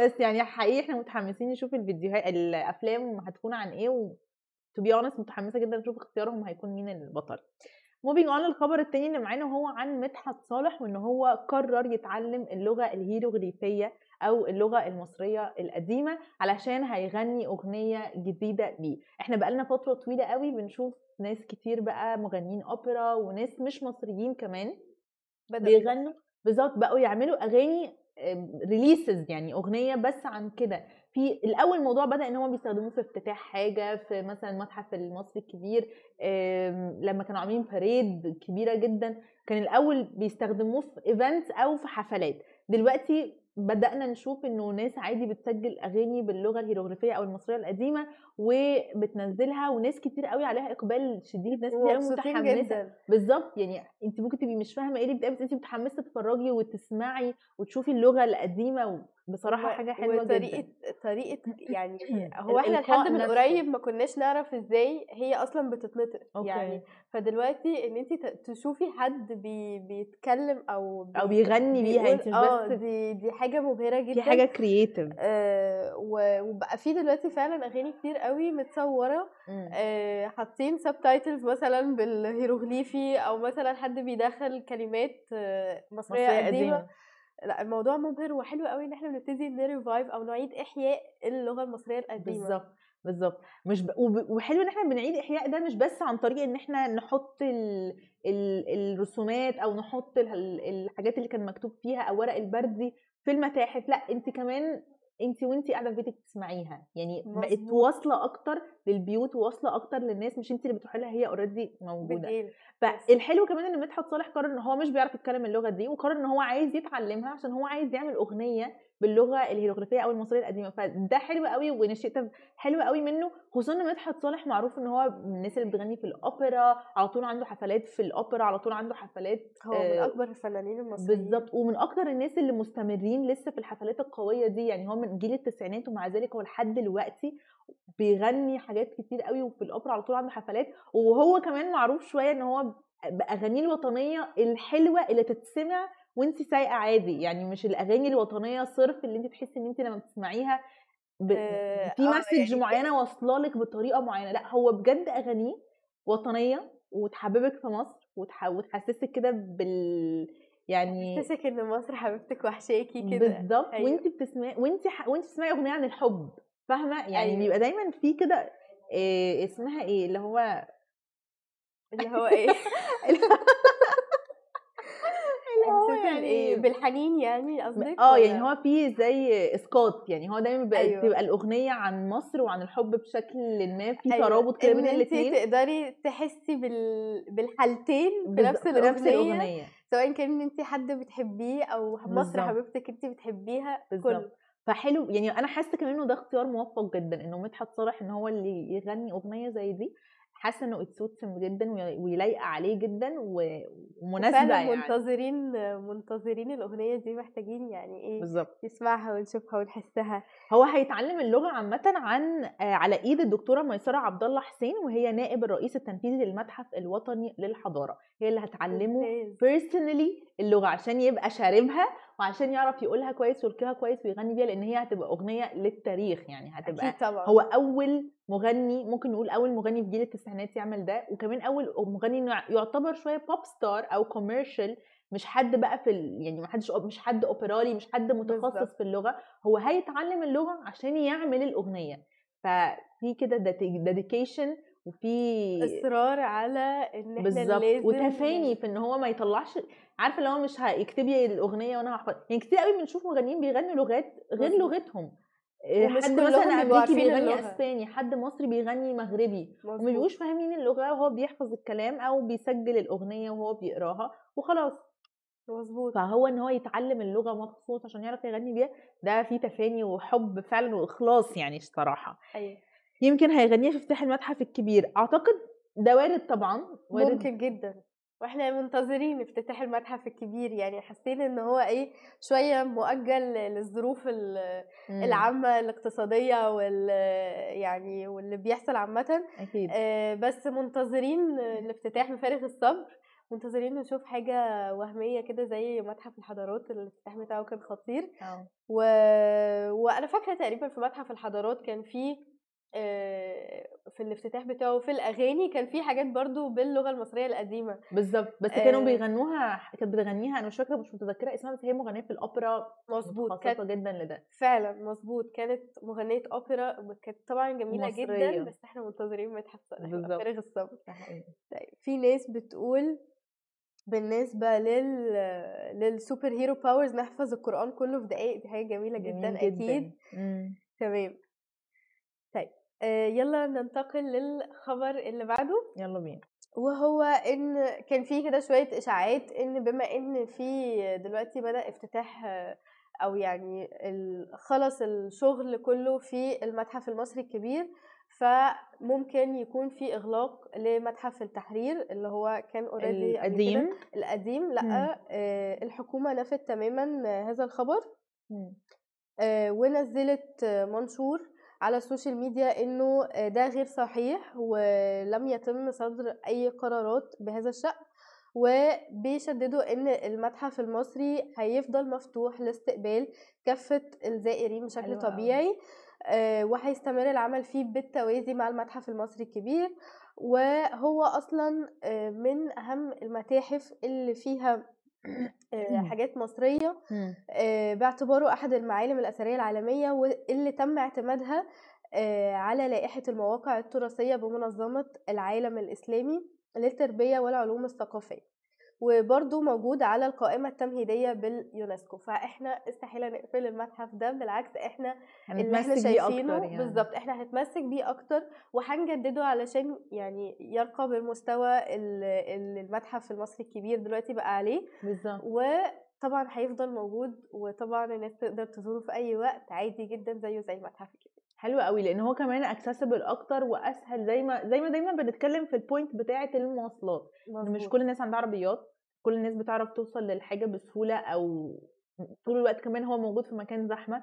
Speaker 1: بس يعني حقيقي إحنا متحمسين نشوف الفيديوهات الأفلام هتكون عن إيه و to be honest متحمسة جدا نشوف اختيارهم هيكون مين البطل. moving on للخبر التاني اللي معانا هو عن مدحت صالح وإن هو قرر يتعلم اللغة الهيروغليفية أو اللغة المصرية القديمة علشان هيغني أغنية جديدة ليه. إحنا بقالنا فترة طويلة قوي بنشوف ناس كتير بقى مغنيين أوبرا وناس مش مصريين كمان بيغنوا؟ بالظبط بقوا يعملوا أغاني releases يعني أغنية بس عن كده. في الأول الموضوع بدأ إن هم بيستخدموه في افتتاح حاجة في مثلا المتحف المصري الكبير لما كانوا عاملين parade كبيرة جدا كان الأول بيستخدموه في events أو في حفلات. دلوقتي بدأنا نشوف إنه ناس عادي بتسجل أغاني باللغة الهيروغليفية أو المصرية القديمة وبتنزلها وناس كتير قوي عليها إقبال شديد ناس كتير قوي
Speaker 2: متحمسة.
Speaker 1: بالظبط يعني أنت ممكن تبقي مش فاهمة إيه اللي بيتقال بس أنت متحمسة تتفرجي وتسمعي وتشوفي اللغة القديمة
Speaker 2: بصراحة
Speaker 1: حاجة حلوة
Speaker 2: وطريقة
Speaker 1: جدا
Speaker 2: طريقه يعني هو
Speaker 1: إحنا
Speaker 2: لحد من. قريب ما كناش نعرف إزاي هي أصلا بتتنطق. يعني. فدلوقتي إن انت تشوفي حد بي بيتكلم أو
Speaker 1: أو بيغني بيها
Speaker 2: بيقول
Speaker 1: انت
Speaker 2: آه
Speaker 1: بس
Speaker 2: دي دي حاجة مبهرة جدا.
Speaker 1: في حاجة creative
Speaker 2: آه وبقى في دلوقتي فعلا أغاني كتير قوي متصورة آه حاطين subtitles مثلا بالهيروغليفي أو مثلا حد بيدخل كلمات آه مصرية,
Speaker 1: مصرية
Speaker 2: قديمة
Speaker 1: قديمة.
Speaker 2: لأ الموضوع مبهر وحلو قوي إن إحنا بنبتدي ن revive أو نعيد إحياء اللغة المصرية القديمة.
Speaker 1: بالظبط بالظبط مش ب... وحلو إن إحنا بنعيد إحياء ده مش بس عن طريق إن إحنا نحط ال... ال... الرسومات أو نحط ال... الحاجات اللي كان مكتوب فيها أو ورق البردي في المتاحف لأ انت كمان انت وانت قاعدة في بيتك تسمعيها يعني بقت. واصلة أكتر للبيوت وواصله أكتر للناس مش انت اللي بتروحي لها هي already
Speaker 2: موجودة.
Speaker 1: فالحلو كمان إن مدحت صالح قرر إن هو مش بيعرف يتكلم اللغة دي وقرر إن هو عايز يتعلمها عشان هو عايز يعمل أغنية باللغة الهيروغليفية أو المصرية القديمة. فده حلو قوي وانشيتيف حلو قوي منه خصوصا إن مدحت صالح معروف إن هو من الناس اللي بتغني في الأوبرا على طول عنده حفلات في الأوبرا على طول عنده حفلات
Speaker 2: هو من
Speaker 1: آه،
Speaker 2: أكبر الفنانين المصريين.
Speaker 1: بالظبط ومن أكتر الناس اللي مستمرين لسه في الحفلات القوية دي يعني هو من جيل التسعينات ومع ذلك هو لحد دلوقتي بيغني حاجات كتير قوي وفي الأوبرا على طول عنده حفلات. وهو كمان معروف شوية إن هو بأغانيه الوطنية الحلوة اللي تتسمع وانت سايقة عادي يعني مش الأغاني الوطنية صرف اللي انت تحسي ان انت لما بتسمعيها ب...
Speaker 2: آه،
Speaker 1: في
Speaker 2: آه،
Speaker 1: مسج
Speaker 2: يعني
Speaker 1: معينة واصلة لك بطريقة معينة لأ هو بجد أغانيه وطنية وتحببك في مصر وتح... وتحسسك كده بال يعني
Speaker 2: تحسسك إن مصر حبيبتك وحشاكي كده
Speaker 1: بالظبط
Speaker 2: أيوة.
Speaker 1: وانت بتسمعي وانت ح... وانت بتسمعي أغنية عن الحب فاهمة يعني.
Speaker 2: أيوة.
Speaker 1: بيبقى دايما في كده إيه اسمها إيه اللي هو
Speaker 2: اللي هو إيه
Speaker 1: اللي هو؟ يعني
Speaker 2: بالحنين يعني قصدك آه؟
Speaker 1: يعني هو في زي إسقاط يعني هو دايما بيبقى
Speaker 2: أيوة.
Speaker 1: تبقى الأغنية عن مصر وعن الحب بشكل ما في
Speaker 2: أيوة.
Speaker 1: ترابط كده بين الاثنين
Speaker 2: تقدري تحسي بال... بالحالتين في نفس
Speaker 1: في
Speaker 2: الاغنيه,
Speaker 1: نفس الأغنية
Speaker 2: سواء كان انت حد بتحبيه أو مصر. حبيبتك انت بتحبيها كله
Speaker 1: فحلو يعني أنا حاسة كمان إنه ده اختيار موفق جدا انه مدحت صالح إن هو اللي يغني أغنية زي دي حاسة إنه اتسوتس جدا ويلايق عليه جدا
Speaker 2: ومناسبة
Speaker 1: يعني.
Speaker 2: منتظرين منتظرين الأغنية دي محتاجين يعني إيه
Speaker 1: بالظبط.
Speaker 2: نسمعها ونشوفها ونحسها.
Speaker 1: هو هيتعلم اللغة عامة عن آه، على إيد الدكتورة ميسرة عبد الله حسين وهي نائب الرئيس التنفيذي للمتحف الوطني للحضارة. هي اللي هتعلمه. بيرسونالي اللغة عشان يبقى شاربها وعشان يعرف يقولها كويس ويلقيها كويس ويغني بيها لأن هي هتبقى أغنية للتاريخ يعني هتبقى
Speaker 2: أكيد طبعا
Speaker 1: هو أول مغني ممكن نقول أول مغني في جيل التسعينات يعمل ده وكمان أول مغني يعتبر شوية pop star أو commercial مش حد بقى في ال... يعني ما حدش مش حد اوبرالي مش حد متخصص
Speaker 2: بالظبط.
Speaker 1: في اللغة هو هيتعلم اللغة عشان يعمل الأغنية ففي كده dedication وفي
Speaker 2: إصرار على إن إحنا
Speaker 1: بالظبط
Speaker 2: لازم
Speaker 1: وتفاني في إن هو ما يطلعش عارفة اللي هو مش هيكتبي الأغنية وأنا هحفظ. يعني كتير قوي بنشوف مغنيين بيغنوا لغات غير
Speaker 2: مظبوط.
Speaker 1: لغتهم.
Speaker 2: ومش
Speaker 1: حد مثلا
Speaker 2: أمريكي
Speaker 1: بيغني. إسباني حد مصري بيغني مغربي. وما. بيبقوش فاهمين اللغة وهو بيحفظ الكلام أو بيسجل الأغنية وهو بيقراها وخلاص.
Speaker 2: مظبوط.
Speaker 1: فهو إن هو يتعلم اللغة مخصوص عشان يعرف يغني بيها ده فيه تفاني وحب فعلا وإخلاص يعني الصراحة.
Speaker 2: أيوه.
Speaker 1: يمكن هيغنيها في افتتاح المتحف الكبير. أعتقد ده وارد طبعا وارد
Speaker 2: ممكن جدا. وإحنا منتظرين افتتاح المتحف الكبير يعني حاسين إن هو إيه شوية مؤجل للظروف ال-
Speaker 1: مم.
Speaker 2: العامة الاقتصادية وال يعني واللي بيحصل عامة.
Speaker 1: أكيد.
Speaker 2: آه، بس منتظرين الافتتاح بفارغ الصبر. منتظرين نشوف حاجة وهمية كده زي متحف الحضارات الافتتاح بتاعه كان خطير.
Speaker 1: آه.
Speaker 2: و... وأنا فاكرة تقريبا في متحف الحضارات كان في آه، في الافتتاح بتاعه في الأغاني كان في حاجات برضو باللغة المصرية القديمة
Speaker 1: بالظبط بس كانوا
Speaker 2: آه.
Speaker 1: بيغنوها كانت بتغنيها أنا مش فاكرة مش متذكرة اسمها بس هي مغنية في الأوبرا
Speaker 2: مظبوط كانت
Speaker 1: جدا لده
Speaker 2: فعلا مظبوط كانت مغنية أوبرا كانت طبعا جميلة
Speaker 1: مصرية.
Speaker 2: جدا بس إحنا منتظرين بقى،
Speaker 1: بالظبط.
Speaker 2: فارغ الصبر. طيب في ناس بتقول بالنسبة لل لل super hero powers نحفظ القرآن كله في دقايق دي حاجة جميلة جدا,
Speaker 1: جميل
Speaker 2: أكيد
Speaker 1: مم.
Speaker 2: تمام طيب آه يلا ننتقل للخبر اللي بعده.
Speaker 1: يلا بينا.
Speaker 2: وهو إن كان في كده شوية إشاعات إن بما إن في دلوقتي بدأ افتتاح آه، أو يعني خلص الشغل كله في المتحف المصري الكبير فممكن يكون في إغلاق لمتحف التحرير اللي هو كان اوريدي
Speaker 1: القديم؟
Speaker 2: القديم
Speaker 1: لأ.
Speaker 2: آه، الحكومة نفت تماما آه، هذا الخبر. آه، ونزلت آه، منشور على السوشيال ميديا إنه آه، ده غير صحيح ولم يتم صدر أي قرارات بهذا الشأن وبيشددوا إن المتحف المصري هيفضل مفتوح لاستقبال كافة الزائرين بشكل
Speaker 1: أوي.
Speaker 2: طبيعي آه، وهيستمر العمل فيه بالتوازي مع المتحف المصري الكبير وهو أصلا آه، من أهم المتاحف اللي فيها حاجات مصرية.
Speaker 1: مم.
Speaker 2: آه، باعتباره أحد المعالم الأثرية العالمية واللي تم اعتمادها آه، على لائحة المواقع التراثية بمنظمة العالم الإسلامي للتربية والعلوم الثقافية. وبرضه موجود على القائمة التمهيدية باليونسكو. فإحنا استحيل نقفل المتحف ده بالعكس إحنا اللي
Speaker 1: إحنا
Speaker 2: شايفينه
Speaker 1: يعني.
Speaker 2: بالظبط إحنا هنتمسك بيه أكتر وهنجدده علشان يعني يرقى بالمستوى ال- اللي المتحف المصري الكبير دلوقتي بقى عليه.
Speaker 1: بالظبط.
Speaker 2: وطبعا هيفضل موجود وطبعا الناس تقدر تزوره في أي وقت عادي جدا زيه زي المتحف الكبير.
Speaker 1: حلو قوي لأن هو كمان accessible أكتر وأسهل زي ما زي ما دايما بنتكلم في ال point بتاعة المواصلات. مش. كل الناس عندها عربيات كل الناس بتعرف توصل للحاجة بسهولة أو طول الوقت كمان هو موجود في مكان
Speaker 2: زحمة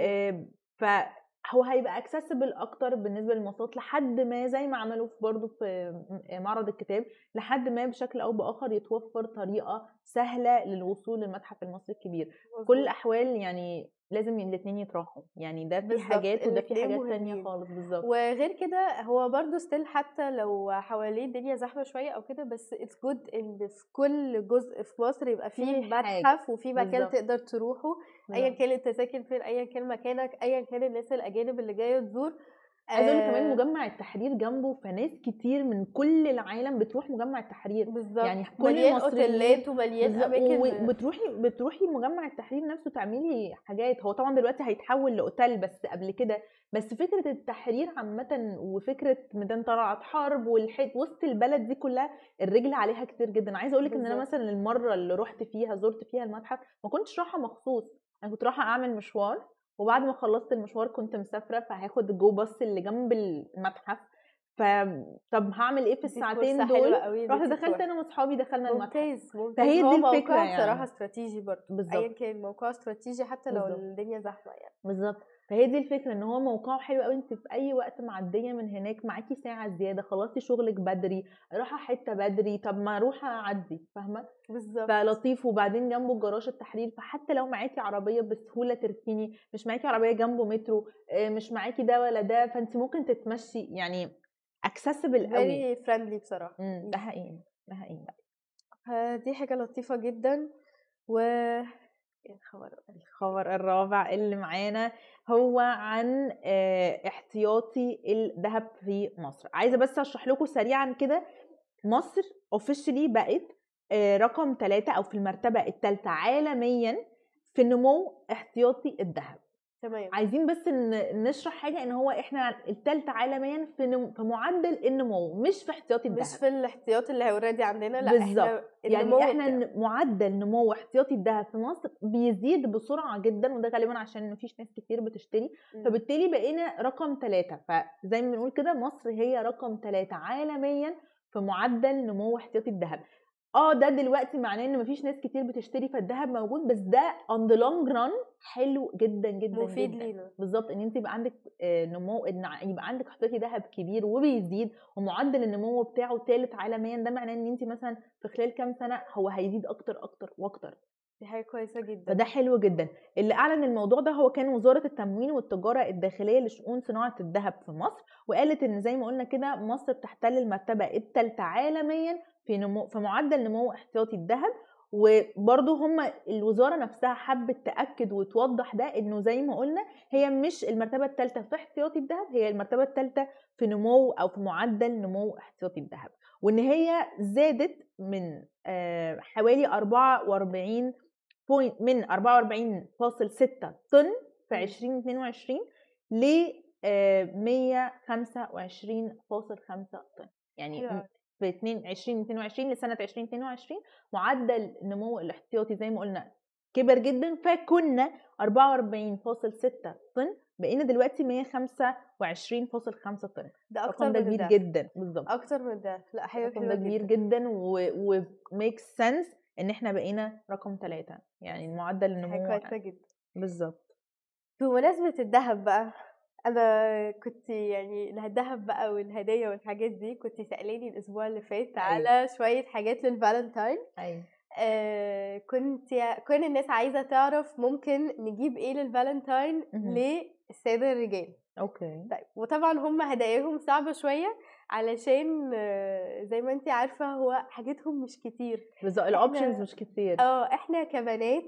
Speaker 1: آه، فهو هيبقى accessible أكتر بالنسبة للمواصلات لحد ما زي ما عملوا في برضه في معرض الكتاب لحد ما بشكل أو بآخر يتوفر طريقة سهلة للوصول للمتحف المصري الكبير كل
Speaker 2: مظبوط.
Speaker 1: الأحوال يعني لازم الاثنين يتراحوا يعني ده في حاجات وده في حاجات تانية. خالص بالظبط
Speaker 2: وغير كده هو برضو still حتى لو حواليه الدنيا زحمة شوية أو كده بس it's good إن في كل جزء في مصر يبقى فيه. متحف وفي مكان. تقدر تروحه
Speaker 1: أيا.
Speaker 2: كان أنت ساكن فين أيا كان مكانك أيا كان الناس الأجانب اللي جاية تزور
Speaker 1: عايزة أقول لك كمان
Speaker 2: آه،
Speaker 1: مجمع التحرير جنبه فناس كتير من كل العالم بتروح مجمع التحرير.
Speaker 2: بالظبط.
Speaker 1: يعني كل المصريين
Speaker 2: ومليان. أماكن.
Speaker 1: وبتروحي بتروحي مجمع التحرير نفسه تعملي حاجات. هو طبعا دلوقتي هيتحول لأوتيل بس قبل كده. بس فكرة التحرير عامة وفكرة ميدان طلعت حرب والحيط وسط البلد دي كلها الرجل عليها كتير جدا. عايزة أقول لك إن
Speaker 2: أنا.
Speaker 1: مثلا المرة اللي رحت فيها زرت فيها المتحف ما كنتش رايحة مخصوص. أنا كنت رايحة أعمل مشوار وبعد ما خلصت المشوار كنت مسافرة فهاخد الجو باص اللي جنب المتحف ف طب هعمل إيه في الساعتين دول رحت دخلت. أنا وأصحابي دخلنا المتحف
Speaker 2: ممتاز ممتاز
Speaker 1: فهي دي
Speaker 2: موقع
Speaker 1: الفكرة يعني.
Speaker 2: بصراحة استراتيجي برضه
Speaker 1: بالظبط.
Speaker 2: ايا كان موقعه استراتيجي حتى لو
Speaker 1: بالظبط.
Speaker 2: الدنيا زحمة يعني
Speaker 1: بالظبط فهي دي الفكرة إن هو موقعه حلو قوي أنت في أي وقت معديه من هناك معاكي ساعة زيادة خلصتي شغلك بدري رايحه حتة بدري طب ما أروح أعدي فاهمة؟
Speaker 2: بالظبط.
Speaker 1: فلطيف وبعدين جنبه جراج التحرير فحتى لو معاكي عربية بسهولة تركني مش معاكي عربية جنبه مترو آه، مش معاكي ده ولا ده فأنت ممكن تتمشي يعني اكسسبل قوي
Speaker 2: very friendly بصراحة.
Speaker 1: مم، ده حقيقي ده حقيقي.
Speaker 2: فدي حاجة لطيفة جدا و الخبر؟
Speaker 1: الخبر الرابع اللي معانا هو عن آه، احتياطي الذهب في مصر عايزة بس أشرح لكم سريعا كده مصر اوفيشلي بقت آه، رقم ثلاثة أو في المرتبة الثالثه عالميا في نمو احتياطي الذهب
Speaker 2: تمام
Speaker 1: عايزين بس نشرح حاجة إن هو إحنا الثالثه عالميا في. في معدل النمو مش في احتياطي الذهب
Speaker 2: مش في الاحتياط اللي اوريدي عندنا لأ
Speaker 1: بالظبط. يعني إحنا معدل نمو احتياطي الذهب في مصر بيزيد بسرعة جدا وده غالبا عشان مفيش ناس كتير بتشتري
Speaker 2: مم.
Speaker 1: فبالتالي بقينا رقم ثلاثة فزي ما بنقول كده مصر هي رقم ثلاثة عالميا في معدل نمو احتياطي الذهب آه ده دلوقتي معناه إن مفيش ناس كتير بتشتري فالذهب موجود بس ده on the long run حلو جدا جدا
Speaker 2: مفيد لينا.
Speaker 1: بالظبط إن أنت يبقى عندك آه، نمو إن يبقى عندك احتياطي ذهب كبير وبيزيد ومعدل النمو بتاعه ثالث عالميا ده معناه إن أنت مثلا في خلال كام سنة هو هيزيد أكتر أكتر وأكتر.
Speaker 2: دي حاجة كويسة جدا.
Speaker 1: فده حلو جدا. اللي أعلن الموضوع ده هو كان وزارة التموين والتجارة الداخلية لشؤون صناعة الذهب في مصر وقالت إن زي ما قلنا كده مصر بتحتل المرتبة الثالثه عالميا في نمو في معدل نمو احتياطي الذهب وبرضه هم الوزارة نفسها حبت تأكد وتوضح ده إنه زي ما قلنا هي مش المرتبة الثالثه في احتياطي الذهب هي المرتبة الثالثه في نمو أو في معدل نمو احتياطي الذهب وإن هي زادت من آه، حوالي 44 بوينت من 44.6 طن في
Speaker 2: مم.
Speaker 1: 2022 ل آه، 125.5 طن يعني. في 2 2022 لسنة 2022 معدل النمو الاحتياطي زي ما قلنا كبر جدا فكنا 44.6 طن بقينا دلوقتي 125.5 طن.
Speaker 2: ده أكتر
Speaker 1: الرقم ده
Speaker 2: من
Speaker 1: كبير
Speaker 2: ده.
Speaker 1: جدا. بالظبط
Speaker 2: أكتر من ده. لا حاجة
Speaker 1: ده كبير
Speaker 2: جدا.
Speaker 1: جدا و makes sense إن إحنا بقينا رقم ثلاثة يعني معدل
Speaker 2: حاجة
Speaker 1: النمو
Speaker 2: كويسه جدا.
Speaker 1: بالظبط
Speaker 2: بمناسبة الذهب بقى أنا كنت يعني الذهب بقى والهدايا والحاجات دي كنت سألاني الأسبوع اللي فات على شوية حاجات للفالنتاين.
Speaker 1: أيوه.
Speaker 2: آه كنت كل الناس عايزة تعرف ممكن نجيب إيه للفالنتاين. للسادة الرجال.
Speaker 1: okay.
Speaker 2: طيب وطبعا هم هداياهم صعبة شوية علشان آه، زي ما انت عارفة هو حاجتهم مش كتير.
Speaker 1: بالظبط
Speaker 2: ال
Speaker 1: options مش كتير.
Speaker 2: آه إحنا كبنات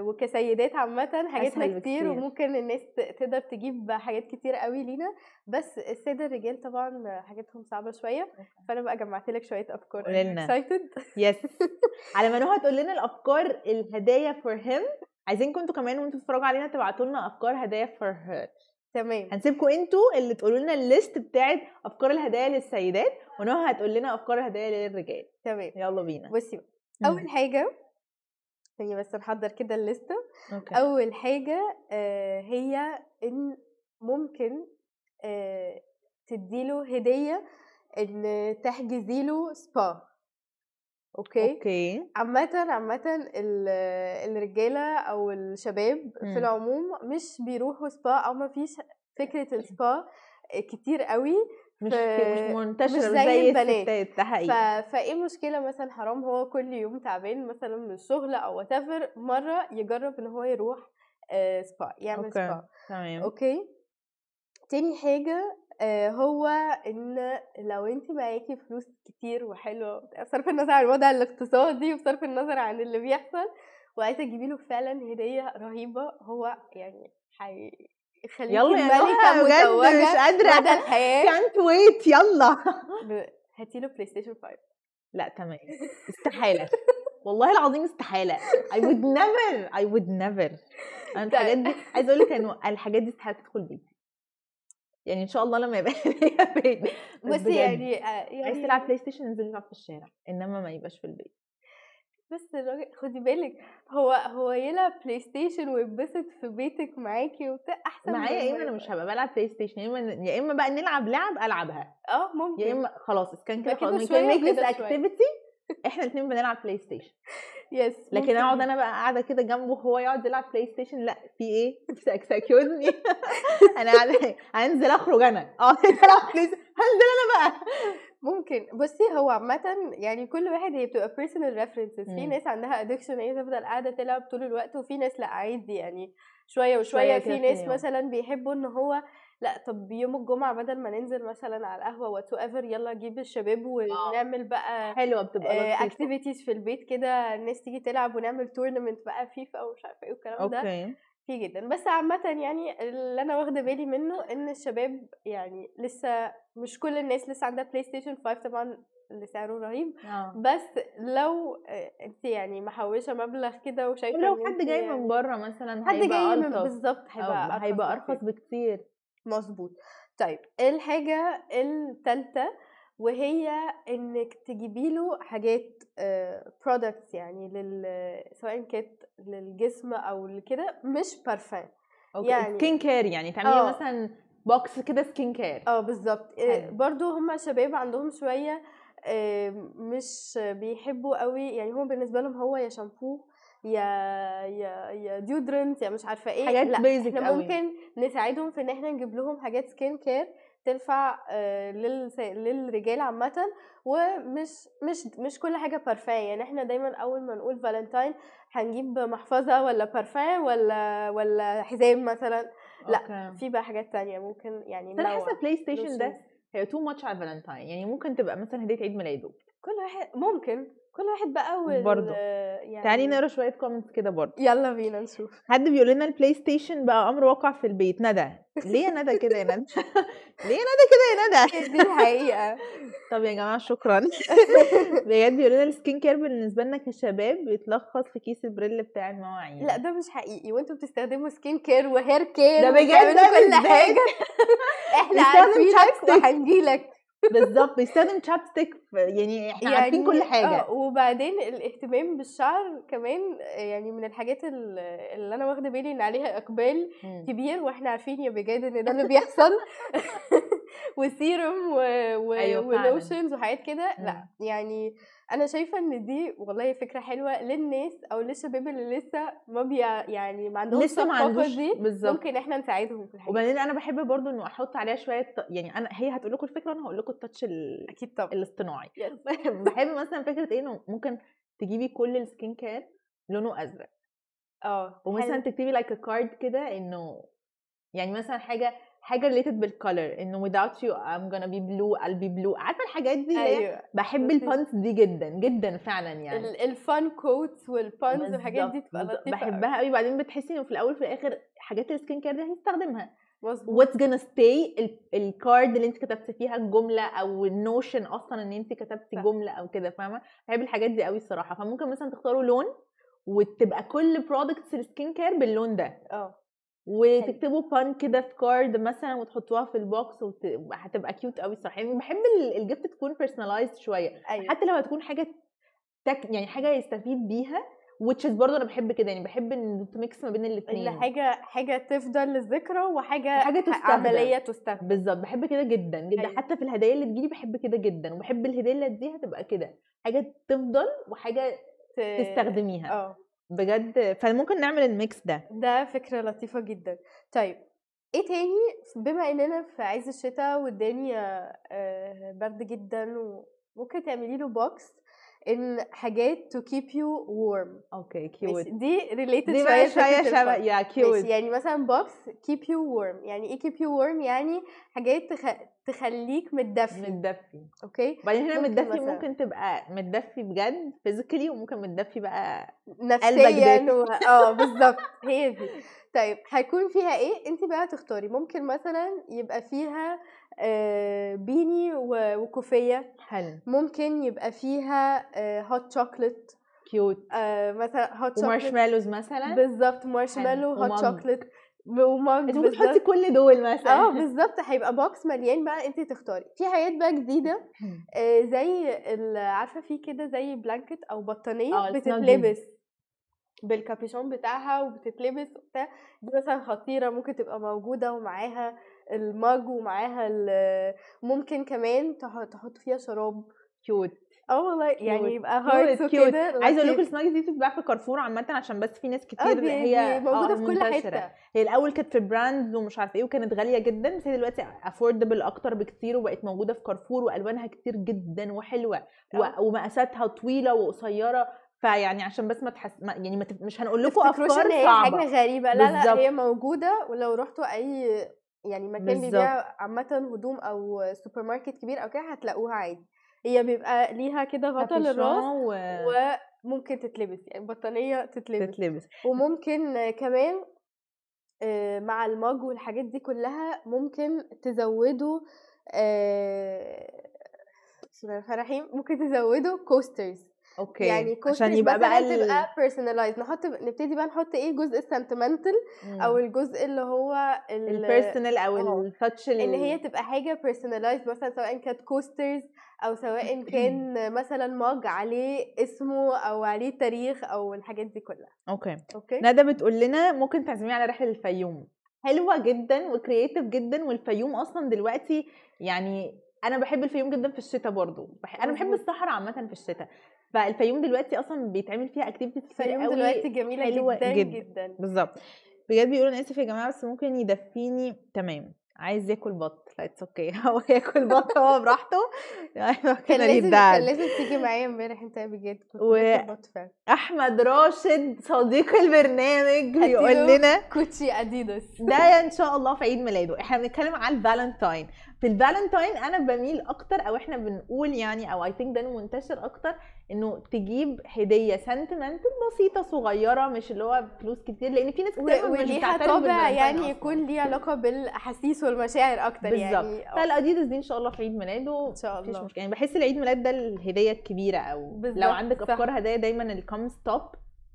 Speaker 2: وكسيدات عامة حاجاتنا كتير. وممكن الناس تقدر تجيب حاجات كتير قوي لينا. بس السادة الرجال طبعا حاجاتهم صعبة شوية. فأنا بقى جمعت لك شوية
Speaker 1: لنا.
Speaker 2: excited
Speaker 1: yes على ما نهى تقول لنا الأفكار الهدايا for him عايزينكم أنتوا كمان وأنتوا بتتفرجوا علينا تبعتوا لنا أفكار هدايا for her
Speaker 2: تمام.
Speaker 1: هنسيبكم أنتوا اللي تقولوا لنا ال list بتاعت أفكار الهدايا للسيدات ونهى هتقول لنا أفكار الهدايا للرجال.
Speaker 2: تمام.
Speaker 1: يلا بينا.
Speaker 2: بصي. أول حاجة ثانية بس نحضر كده الليستة.
Speaker 1: okay.
Speaker 2: أول حاجة آه، هي إن ممكن آه، تديله هدية إن تحجزي له سبا. okay؟
Speaker 1: okay.
Speaker 2: عامة عامة ال- الرجالة أو الشباب
Speaker 1: مم.
Speaker 2: في العموم مش بيروحوا سبا أو ما فيش فكرة السبا كتير قوي.
Speaker 1: مش مش منتشره
Speaker 2: مش زي
Speaker 1: زي
Speaker 2: البنات. ف... فإيه المشكلة مثلا حرام هو كل يوم تعبان مثلا من الشغل أو whatever مرة يجرب إن هو يروح آه، سبا يعمل
Speaker 1: okay
Speaker 2: سبا
Speaker 1: تمام.
Speaker 2: okay؟ تاني حاجة آه، هو إن لو انت معاكي فلوس كتير وحلوة بصرف النظر عن الوضع الاقتصادي وبصرف النظر عن اللي بيحصل وعايزة تجيبي له فعلا هدية رهيبة هو يعني هيخليكي
Speaker 1: يلا يا
Speaker 2: ملكه
Speaker 1: بجد مش قادرة.
Speaker 2: مدى الحياة.
Speaker 1: كانت ويت يلا.
Speaker 2: هاتي له PlayStation 5
Speaker 1: لا تمام. استحالة. والله العظيم استحالة. I would never I would never. أنا الحاجات دي عايزة أقول لك إنه الحاجات دي استحالة تدخل بيتي. يعني إن شاء الله لما يبقى ليا بيت. بس
Speaker 2: يعني آه،
Speaker 1: عايز
Speaker 2: يعني
Speaker 1: تلعب Play Station انزل العب في الشارع إنما ما يبقاش في البيت.
Speaker 2: بس الراجل خدي بالك هو هو يلعب PlayStation ويتبسط في بيتك معاكي وبتاع أحسن
Speaker 1: معايا يا
Speaker 2: ما
Speaker 1: إما أنا
Speaker 2: يبقى-
Speaker 1: مش هبقى بلعب PlayStation يا إما يا إما بقى نلعب لعب ألعبها.
Speaker 2: آه ممكن.
Speaker 1: يا إما خلاص إذا كان كده خلاص we
Speaker 2: شوية
Speaker 1: can make this
Speaker 2: وكده شوية.
Speaker 1: activity. إحنا الاثنين بنلعب PlayStation
Speaker 2: yes
Speaker 1: لكن
Speaker 2: ممكن.
Speaker 1: أقعد
Speaker 2: جداً.
Speaker 1: أنا بقى قاعدة كده جنبه وهو يقعد يلعب PlayStation لأ في إيه؟ excuse أنا قاعدة هنزل أخرج أنا. اقعد ألعب PlayStation هنزل أنا بقى.
Speaker 2: ممكن. بصي هو عامة يعني كل واحد هي بتبقى personal preferences. في
Speaker 1: مم.
Speaker 2: ناس عندها addiction هي تفضل قاعدة تلعب طول الوقت وفي ناس لأ عادي يعني شوية
Speaker 1: شوية
Speaker 2: وشوية في ناس
Speaker 1: اليوم.
Speaker 2: مثلا بيحبوا إن هو لأ طب يوم الجمعة بدل ما ننزل مثلا على القهوة whatever يلا جيب الشباب ونعمل بقى
Speaker 1: حلوة بتبقى
Speaker 2: activities في البيت كده الناس تيجي تلعب ونعمل tournament بقى فيفا ومش عارفة إيه والكلام ده. في جدا. بس عامة يعني اللي أنا واخدة بالي منه إن الشباب يعني لسه مش كل الناس لسه عندها PlayStation 5 طبعا اللي سعره رهيب.
Speaker 1: آه.
Speaker 2: بس لو آه، انت يعني محوشة مبلغ كده وشايفة
Speaker 1: لو حد جاي
Speaker 2: يعني
Speaker 1: من بره مثلا
Speaker 2: حد
Speaker 1: هيبقى
Speaker 2: جاي من. بالظبط
Speaker 1: هيبقى
Speaker 2: هيبقى. أرخص بكتير. مظبوط. طيب الحاجة التالتة وهي إنك تجيبي له حاجات products يعني لل سواء كانت للجسم أو لكده مش بارفان
Speaker 1: okay
Speaker 2: يعني-
Speaker 1: skin care يعني تعملي
Speaker 2: آه.
Speaker 1: مثلا box كده skin care
Speaker 2: آه بالظبط آه،. برضو هم شباب عندهم شوية آه، مش بيحبوا قوي يعني هو بالنسبة لهم هو يا شامبو يا يا يا deodorant يا مش عارفة إيه
Speaker 1: حاجات
Speaker 2: لأ
Speaker 1: basic
Speaker 2: إحنا
Speaker 1: قوي.
Speaker 2: ممكن نساعدهم في إن إحنا نجيب لهم حاجات skin care تنفع آه، للرجال عامة ومش مش مش كل حاجة بارفان يعني إحنا دايما أول ما نقول فالنتاين هنجيب محفظة ولا بارفان ولا ولا حزام مثلا لا
Speaker 1: okay.
Speaker 2: في بقى حاجات تانية ممكن يعني ننوع
Speaker 1: حاسة PlayStation ده. هي too much على فالنتاين يعني ممكن تبقى مثلا هدية عيد ميلاده
Speaker 2: كل واحد ممكن كل واحد بقى وال
Speaker 1: برضه.
Speaker 2: يعني
Speaker 1: تعالي نقرا شوية comments كده برضه.
Speaker 2: يلا بينا نشوف.
Speaker 1: حد بيقول لنا ال PlayStation بقى أمر واقع في البيت. ندى. ليه يا ندى كده يا ندى؟ ليه يا ندى كده يا ندى؟
Speaker 2: دي الحقيقة.
Speaker 1: طب يا جماعة شكرا. بجد بيقول لنا ال skin care بالنسبة لنا كشباب بيتلخص في كيس ال Pril بتاع المواعين.
Speaker 2: لا ده مش حقيقي. وأنتوا بتستخدموا skin care و hair care
Speaker 1: ده بجد؟ ده
Speaker 2: كل. حاجة.
Speaker 1: إحنا
Speaker 2: عارفينك. وهنجيلك.
Speaker 1: بالظبط بيستخدم ChapStick يعني إحنا عارفين كل حاجة
Speaker 2: آه وبعدين الاهتمام بالشعر كمان يعني من الحاجات ال- اللي أنا واخدة بالي إن عليها
Speaker 1: إقبال.
Speaker 2: كبير وإحنا عارفين يا بجد إن ده اللي بيحصل وسيروم و... و...
Speaker 1: أيوة. و
Speaker 2: lotions وحاجات كده
Speaker 1: لأ.
Speaker 2: يعني أنا شايفة إن دي والله فكرة حلوة للناس أو للشباب اللي لسه ما بي يعني ما عندهمش
Speaker 1: لسه ما عندوش
Speaker 2: دي
Speaker 1: بالظبط
Speaker 2: ممكن إحنا نساعدهم في الحاجة
Speaker 1: وبعدين أنا بحب برضو إنه أحط عليها شوية يعني أنا هي هتقول لكم الفكرة وأنا هقول لكم ال touch ال-
Speaker 2: أكيد طبعا
Speaker 1: الاصطناعي. بحب مثلا فكرة إيه إنه ممكن تجيبي كل ال skin care لونه أزرق
Speaker 2: آه
Speaker 1: ومثلا. تكتبي like like card كده إنه يعني مثلا حاجة حاجة related بال color إنه without you I'm gonna be blue I'll be blue. عارفة الحاجات دي
Speaker 2: أيوه.
Speaker 1: بحب.
Speaker 2: ال
Speaker 1: puns دي جدا جدا فعلا يعني.
Speaker 2: ال- ال fun quotes وال puns والحاجات دي تبقى. لطيفة.
Speaker 1: بحبها قوي بعدين بتحسي إنه في الأول وفي الآخر حاجات ال skin care دي هتستخدمها
Speaker 2: مظبوط.
Speaker 1: و let's say ال- ال card اللي انت كتبتي فيها الجمله أو ال notion أصلا إن انت كتبتي. جملة أو كده فاهمة؟ بحب الحاجات دي قوي الصراحة. فممكن مثلا تختاروا لون وتبقى كل products ال skin care باللون ده.
Speaker 2: آه.
Speaker 1: وتكتبوا pun كده في card مثلا وتحطوها في ال box وهتبقى cute قوي الصراحة. يعني بحب ال- ال gift تكون personalized شوية.
Speaker 2: أيوه.
Speaker 1: حتى لو هتكون حاجة تك يعني حاجة يستفيد بيها is برضه أنا بحب كده. يعني بحب إن تميكس ما بين
Speaker 2: اللي
Speaker 1: الاثنين
Speaker 2: حاجة حاجة تفضل للذكرى وحاجة
Speaker 1: حاجة
Speaker 2: ح-
Speaker 1: تستخدم.
Speaker 2: عملية تستخدم
Speaker 1: بالظبط. بحب كده جدا جدا.
Speaker 2: أيوة.
Speaker 1: حتى في الهدايا اللي تجيلي بحب كده جدا. وبحب الهديه اللي اديها تبقى كده. حاجة تفضل وحاجة
Speaker 2: ت-
Speaker 1: تستخدميها.
Speaker 2: آه.
Speaker 1: بجد فممكن نعمل الميكس ده.
Speaker 2: ده فكرة لطيفة جدا. طيب إيه تاني؟ بما إننا في عز الشتاء والدنيا آه، برد جدا وممكن تعملي له box إن حاجات to keep you warm.
Speaker 1: okay
Speaker 2: cute دي related
Speaker 1: دي
Speaker 2: شوية
Speaker 1: بقى
Speaker 2: شوية
Speaker 1: شبه. يا cute
Speaker 2: يعني مثلا box keep you warm. يعني إيه keep you warm يعني حاجات تخ... تخليك متدفي.
Speaker 1: متدفي.
Speaker 2: okay؟
Speaker 1: وبعدين هنا متدفي
Speaker 2: مثلا.
Speaker 1: ممكن تبقى متدفي بجد physically وممكن متدفي بقى
Speaker 2: نفسيا. و... آه بالظبط. هي دي. طيب هيكون فيها إيه؟ انت بقى تختاري. ممكن مثلا يبقى فيها آه، beanie و- وكوفية.
Speaker 1: حلو.
Speaker 2: ممكن يبقى فيها hot chocolate
Speaker 1: cute.
Speaker 2: مثلا hot chocolate
Speaker 1: و marshmallows مثلا؟
Speaker 2: بالظبط marshmallow hot.
Speaker 1: chocolate
Speaker 2: و mug
Speaker 1: انت ممكن تحطي
Speaker 2: بالظبط.
Speaker 1: كل دول مثلا.
Speaker 2: آه بالظبط. هيبقى box مليان بقى انت تختاري. في حاجات بقى جديدة. آه، زي عارفة في كده زي blanket
Speaker 1: أو بطانية.
Speaker 2: بتتلبس. بالكابيشون بتاعها وبتتلبس وبتاع. دي مثلا خطيرة ممكن تبقى موجودة ومعاها. ال mug ومعاها ال- ممكن كمان تح- تحط فيها شراب
Speaker 1: cute
Speaker 2: آه والله يعني. يبقى
Speaker 1: cute
Speaker 2: وكده
Speaker 1: عايزة أقول لكم.
Speaker 2: ال
Speaker 1: Snuggies دي بتتباع في كارفور عامة عشان بس في ناس
Speaker 2: آه
Speaker 1: كتير
Speaker 2: دي,
Speaker 1: هي
Speaker 2: موجودة
Speaker 1: آه
Speaker 2: في كل. حتة
Speaker 1: هي الأول كانت في brands ومش عارفة إيه وكانت غالية جدا بس هي دلوقتي affordable أكتر بكتير وبقت موجودة في كارفور وألوانها كتير جدا
Speaker 2: وحلوة.
Speaker 1: و- ومقاساتها طويلة وقصيرة فيعني عشان بس ما تحس ما يعني ما. مش هنقول لكم
Speaker 2: أفكار
Speaker 1: صعبة
Speaker 2: حاجة غريبة لا لا. هي موجودة ولو رحتوا أي يعني مكان. بيبيع عامه هدوم أو سوبر ماركت كبير أو كده هتلاقوها عادي. هي بيبقى ليها كده غطا للراس
Speaker 1: و...
Speaker 2: وممكن تتلبس يعني بطانية تتلبس.
Speaker 1: تتلبس.
Speaker 2: وممكن كمان آه، مع ال mug والحاجات دي كلها ممكن تزودوا آه، بسم الله الرحمن الرحيم ممكن تزودوا coasters
Speaker 1: okay
Speaker 2: يعني
Speaker 1: عشان يبقى بقى ال...
Speaker 2: تبقى personalized نحط نبتدي بقى نحط إيه الجزء ال sentimental أو الجزء اللي هو ال-
Speaker 1: ال personal
Speaker 2: أو.
Speaker 1: ال
Speaker 2: touch إن هي تبقى حاجة personalized مثلا سواء كانت coasters أو سواء كان مثلا mug عليه اسمه أو عليه تاريخ أو الحاجات دي كلها.
Speaker 1: okay.
Speaker 2: okay؟
Speaker 1: ندى بتقول لنا ممكن تعزميه على رحلة الفيوم. حلوة جدا و creative جدا والفيوم أصلا دلوقتي يعني أنا بحب الفيوم جدا في الشتاء برضو. بح... أنا بحب. الصحراء عامه في الشتاء. فالفيوم دلوقتي أصلا بيتعمل فيها activities كتير
Speaker 2: الفيوم
Speaker 1: قوي
Speaker 2: دلوقتي جميلة
Speaker 1: حلوة
Speaker 2: جدا
Speaker 1: جدا.
Speaker 2: جدا.
Speaker 1: بالظبط. بجد بيقولوا أنا آسف يا جماعة بس ممكن يدفيني. تمام. عايز ياكل بط. لا it's okay هو ياكل بط هو براحته. يعني
Speaker 2: كان لازم كان لازم تيجي معايا امبارح انت بجد كنت
Speaker 1: و-
Speaker 2: باكل بط فعلا.
Speaker 1: أحمد راشد صديق البرنامج بيقول لنا
Speaker 2: كوتشي أديداس.
Speaker 1: ده إن شاء الله في عيد ميلاده. إحنا بنتكلم على الفالنتاين. في الفالنتاين أنا بميل أكتر أو إحنا بنقول يعني أو I think ده منتشر أكتر إنه تجيب هدية sentimental بسيطة صغيرة مش اللي هو فلوس كتير لأن في ناس كتير مش
Speaker 2: وليها طابع يعني. يكون ليه علاقة بالأحاسيس والمشاعر أكتر
Speaker 1: بالظبط
Speaker 2: يعني آه،
Speaker 1: فالأديداس دي إن شاء الله في عيد ميلاده
Speaker 2: إن شاء
Speaker 1: مفيش
Speaker 2: الله
Speaker 1: مشكلة يعني بحس العيد ميلاد ده الهدية الكبيرة أو
Speaker 2: بالظبط،
Speaker 1: لو عندك. أفكار هدايا دايما الكم ستوب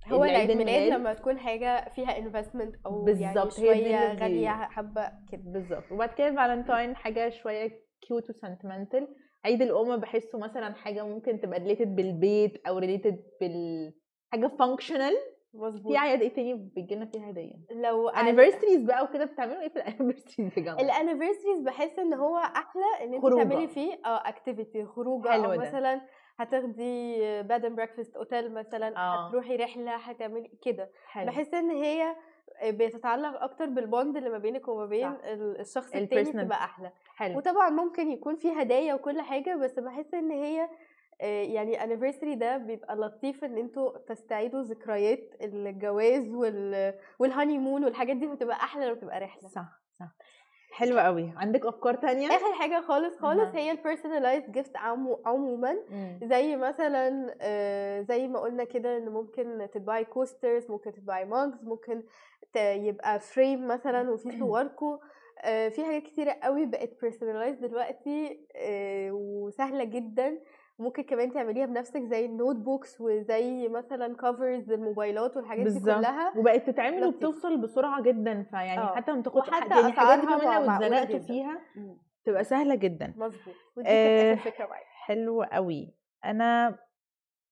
Speaker 2: هو العيد ميلاد لما تكون حاجة فيها investment أو يعني
Speaker 1: بالظبط، شوية
Speaker 2: غالية حبة كده.
Speaker 1: بالظبط. وبعد كده فالنتاين حاجة شوية cute و sentimental عيد الأم بحسه مثلا حاجة ممكن تبقى related بالبيت أو related بال حاجة functional
Speaker 2: مظبوط
Speaker 1: في اعياد إيه تاني بيجي لنا فيها هدية.
Speaker 2: لو
Speaker 1: anniversaries بقى وكده بتعملوا إيه في ال anniversaries يا جماعة؟
Speaker 2: ال anniversaries بحس إن هو أحلى إن انت. تعملي فيه آه
Speaker 1: activity
Speaker 2: خروجة
Speaker 1: أو.
Speaker 2: مثلا هتاخدي bed and breakfast اوتيل مثلا
Speaker 1: آه.
Speaker 2: هتروحي رحلة هتعملي كده بحس إن هي بتتعلق أكتر بال bond اللي ما بينك وما بين
Speaker 1: صح.
Speaker 2: ال- الشخص
Speaker 1: ال
Speaker 2: التاني. تبقى أحلى
Speaker 1: حلو
Speaker 2: وطبعا ممكن يكون في هدايا وكل حاجة بس بحس إن هي آه، يعني anniversary ده بيبقى لطيف إن أنتوا تستعيدوا ذكريات الجواز وال وال honeymoon والحاجات دي بتبقى أحلى لما تبقى رحلة
Speaker 1: صح صح حلو قوي. عندك أفكار تانية؟
Speaker 2: آخر حاجة خالص خالص
Speaker 1: أها.
Speaker 2: هي ال personalized gift
Speaker 1: عموما.
Speaker 2: زي مثلا آه، زي ما قلنا كده إن ممكن تطبعي coasters ممكن تطبعي mugs ممكن يبقى frame مثلا وفي صوركم آه، في حاجات كتيرة قوي بقت personalized دلوقتي آه، وسهلة جدا. ممكن كمان تعمليها بنفسك زي ال notebooks وزي مثلا covers الموبايلات والحاجات دي
Speaker 1: بالظبط.
Speaker 2: كلها
Speaker 1: وبقت تتعمل. وبتوصل بسرعة جدا فيعني
Speaker 2: آه.
Speaker 1: حتى ما تاخدش
Speaker 2: وحتى
Speaker 1: حق- يعني الحاجات دي كمان لو اتزنقتوا. فيها تبقى سهلة جدا
Speaker 2: مظبوط ودي كانت
Speaker 1: آه،
Speaker 2: فكرة معايا
Speaker 1: حلو قوي أنا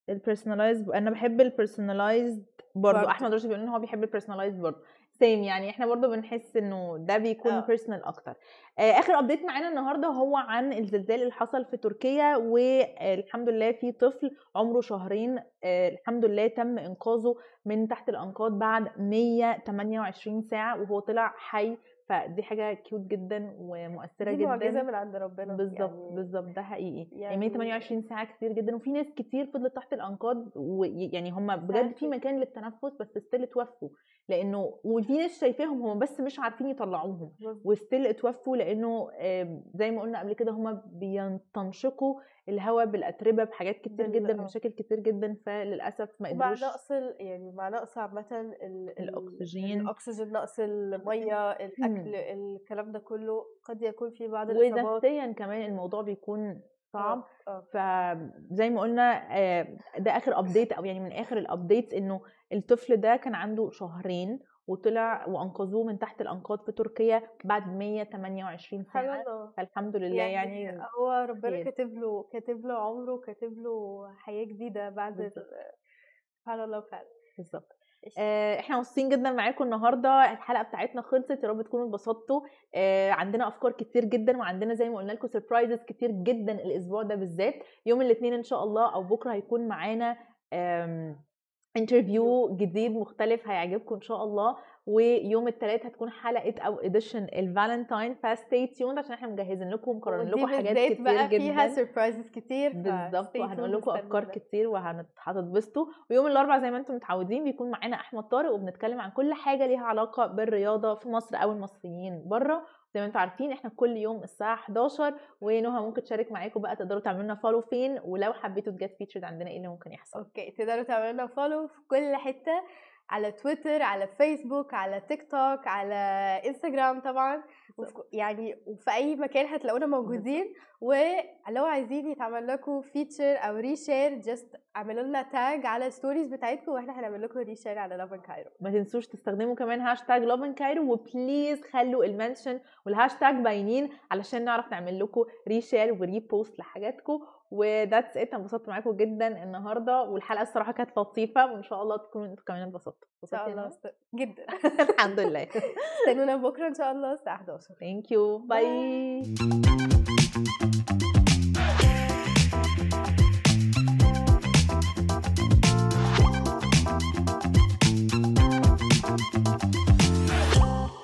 Speaker 1: ال personalized أنا بحب ال personalized برضو
Speaker 2: برضو.
Speaker 1: أحمد رشدي بيقول إن هو بيحب ال personalized برضو same يعني. إحنا برضو بنحس إنه ده بيكون
Speaker 2: آه.
Speaker 1: personal أكتر. آه، آخر update معانا النهارده هو عن الزلزال اللي حصل في تركيا والحمد لله في طفل عمره شهرين آه، الحمد لله تم إنقاذه من تحت الأنقاض بعد 128 ساعة وهو طلع حي. فدي حاجة cute جدا ومؤثرة
Speaker 2: دي
Speaker 1: جدا.
Speaker 2: معجزة من عند ربنا
Speaker 1: بالظبط
Speaker 2: يعني
Speaker 1: بالظبط ده حقيقي. يعني,
Speaker 2: يعني-
Speaker 1: 128 ساعة كتير جدا. وفي ناس كتير فضلت تحت الأنقاض ويعني هم بجد في. مكان للتنفس بس still اتوفوا. لأنه وفي ناس شايفاهم هم بس مش عارفين يطلعوهم.
Speaker 2: و
Speaker 1: still اتوفوا لأنه زي ما قلنا قبل كده هم بينتنشقوا الهواء بالأتربة بحاجات كتير جدا
Speaker 2: آه.
Speaker 1: مشاكل كتير جدا فللأسف ما قدروش
Speaker 2: نقص ال- يعني مع نقص عامة ال- ال-
Speaker 1: الأكسجين.
Speaker 2: الأكسجين نقص المية الأكل الكلام ده كله قد يكون في بعض الإصابات
Speaker 1: ونفسيا كمان الموضوع بيكون صعب
Speaker 2: آه
Speaker 1: فزي ما قلنا آه، ده آخر update أو يعني من آخر ال updates إنه الطفل ده كان عنده شهرين وطلع وأنقذوه من تحت الأنقاض في تركيا بعد 128
Speaker 2: سبحان
Speaker 1: ساعه
Speaker 2: الله
Speaker 1: فالحمد لله يعني, يعني
Speaker 2: هو ربنا. كاتب له كاتب له عمره وكاتب له حياة جديدة بعد. سبحان الله فعلا.
Speaker 1: بالظبط. آه، إحنا مبسوطين جدا معاكم النهارده. الحلقة بتاعتنا خلصت. يا رب تكونوا اتبسطتوا. آه، عندنا أفكار كتير جدا وعندنا زي ما قلنا لكم surprises كتير جدا الأسبوع ده بالذات. يوم الاثنين إن شاء الله أو بكرة هيكون معانا interview جديد مختلف هيعجبكم إن شاء الله ويوم الثلاث هتكون حلقة أو edition الفالنتاين ف stay tuned عشان إحنا مجهزين لكم مقررين
Speaker 2: ودي
Speaker 1: لكم حاجات كتير
Speaker 2: بقى فيها
Speaker 1: جدا.
Speaker 2: surprises كتير
Speaker 1: بالظبط وهنقول لكم
Speaker 2: أفكار.
Speaker 1: كتير وهتتبسطوا ويوم الأربعاء زي ما أنتم متعودين بيكون معانا أحمد طارق وبنتكلم عن كل حاجة ليها علاقة بالرياضة في مصر أو المصريين بره. زي ما أنتم عارفين إحنا كل يوم الساعة 11 ونهى ممكن تشارك معاكم بقى تقدروا تعملوا لنا follow فين ولو حبيتوا to get featured عندنا إيه اللي ممكن يحصل.
Speaker 2: okay تقدروا تعملوا لنا follow في كل حتة. على تويتر على فيسبوك على تيك توك على إنستجرام طبعا. وفي يعني وفي أي مكان هتلاقونا موجودين. ولو عايزين يتعمل لكم feature أو reshare just اعملوا لنا tag على ال stories بتاعتكم وإحنا هنعمل لكم reshare على لافن كايرو
Speaker 1: ما تنسوش تستخدموا كمان هاشتاج Loving Cairo و please خلوا ال mention والهاشتاج باينين علشان نعرف نعمل لكم reshare و repost لحاجاتكم. و that's it أنا انبسطت معاكم جدا النهارده والحلقة الصراحة كانت لطيفة وإن شاء الله تكونوا أنتوا كمان اتبسطتوا
Speaker 2: إن شاء الله؟ است- جدا.
Speaker 1: الحمد لله.
Speaker 2: استنونا بكرة إن شاء الله الساعة 11
Speaker 1: thank you
Speaker 2: bye.
Speaker 1: bye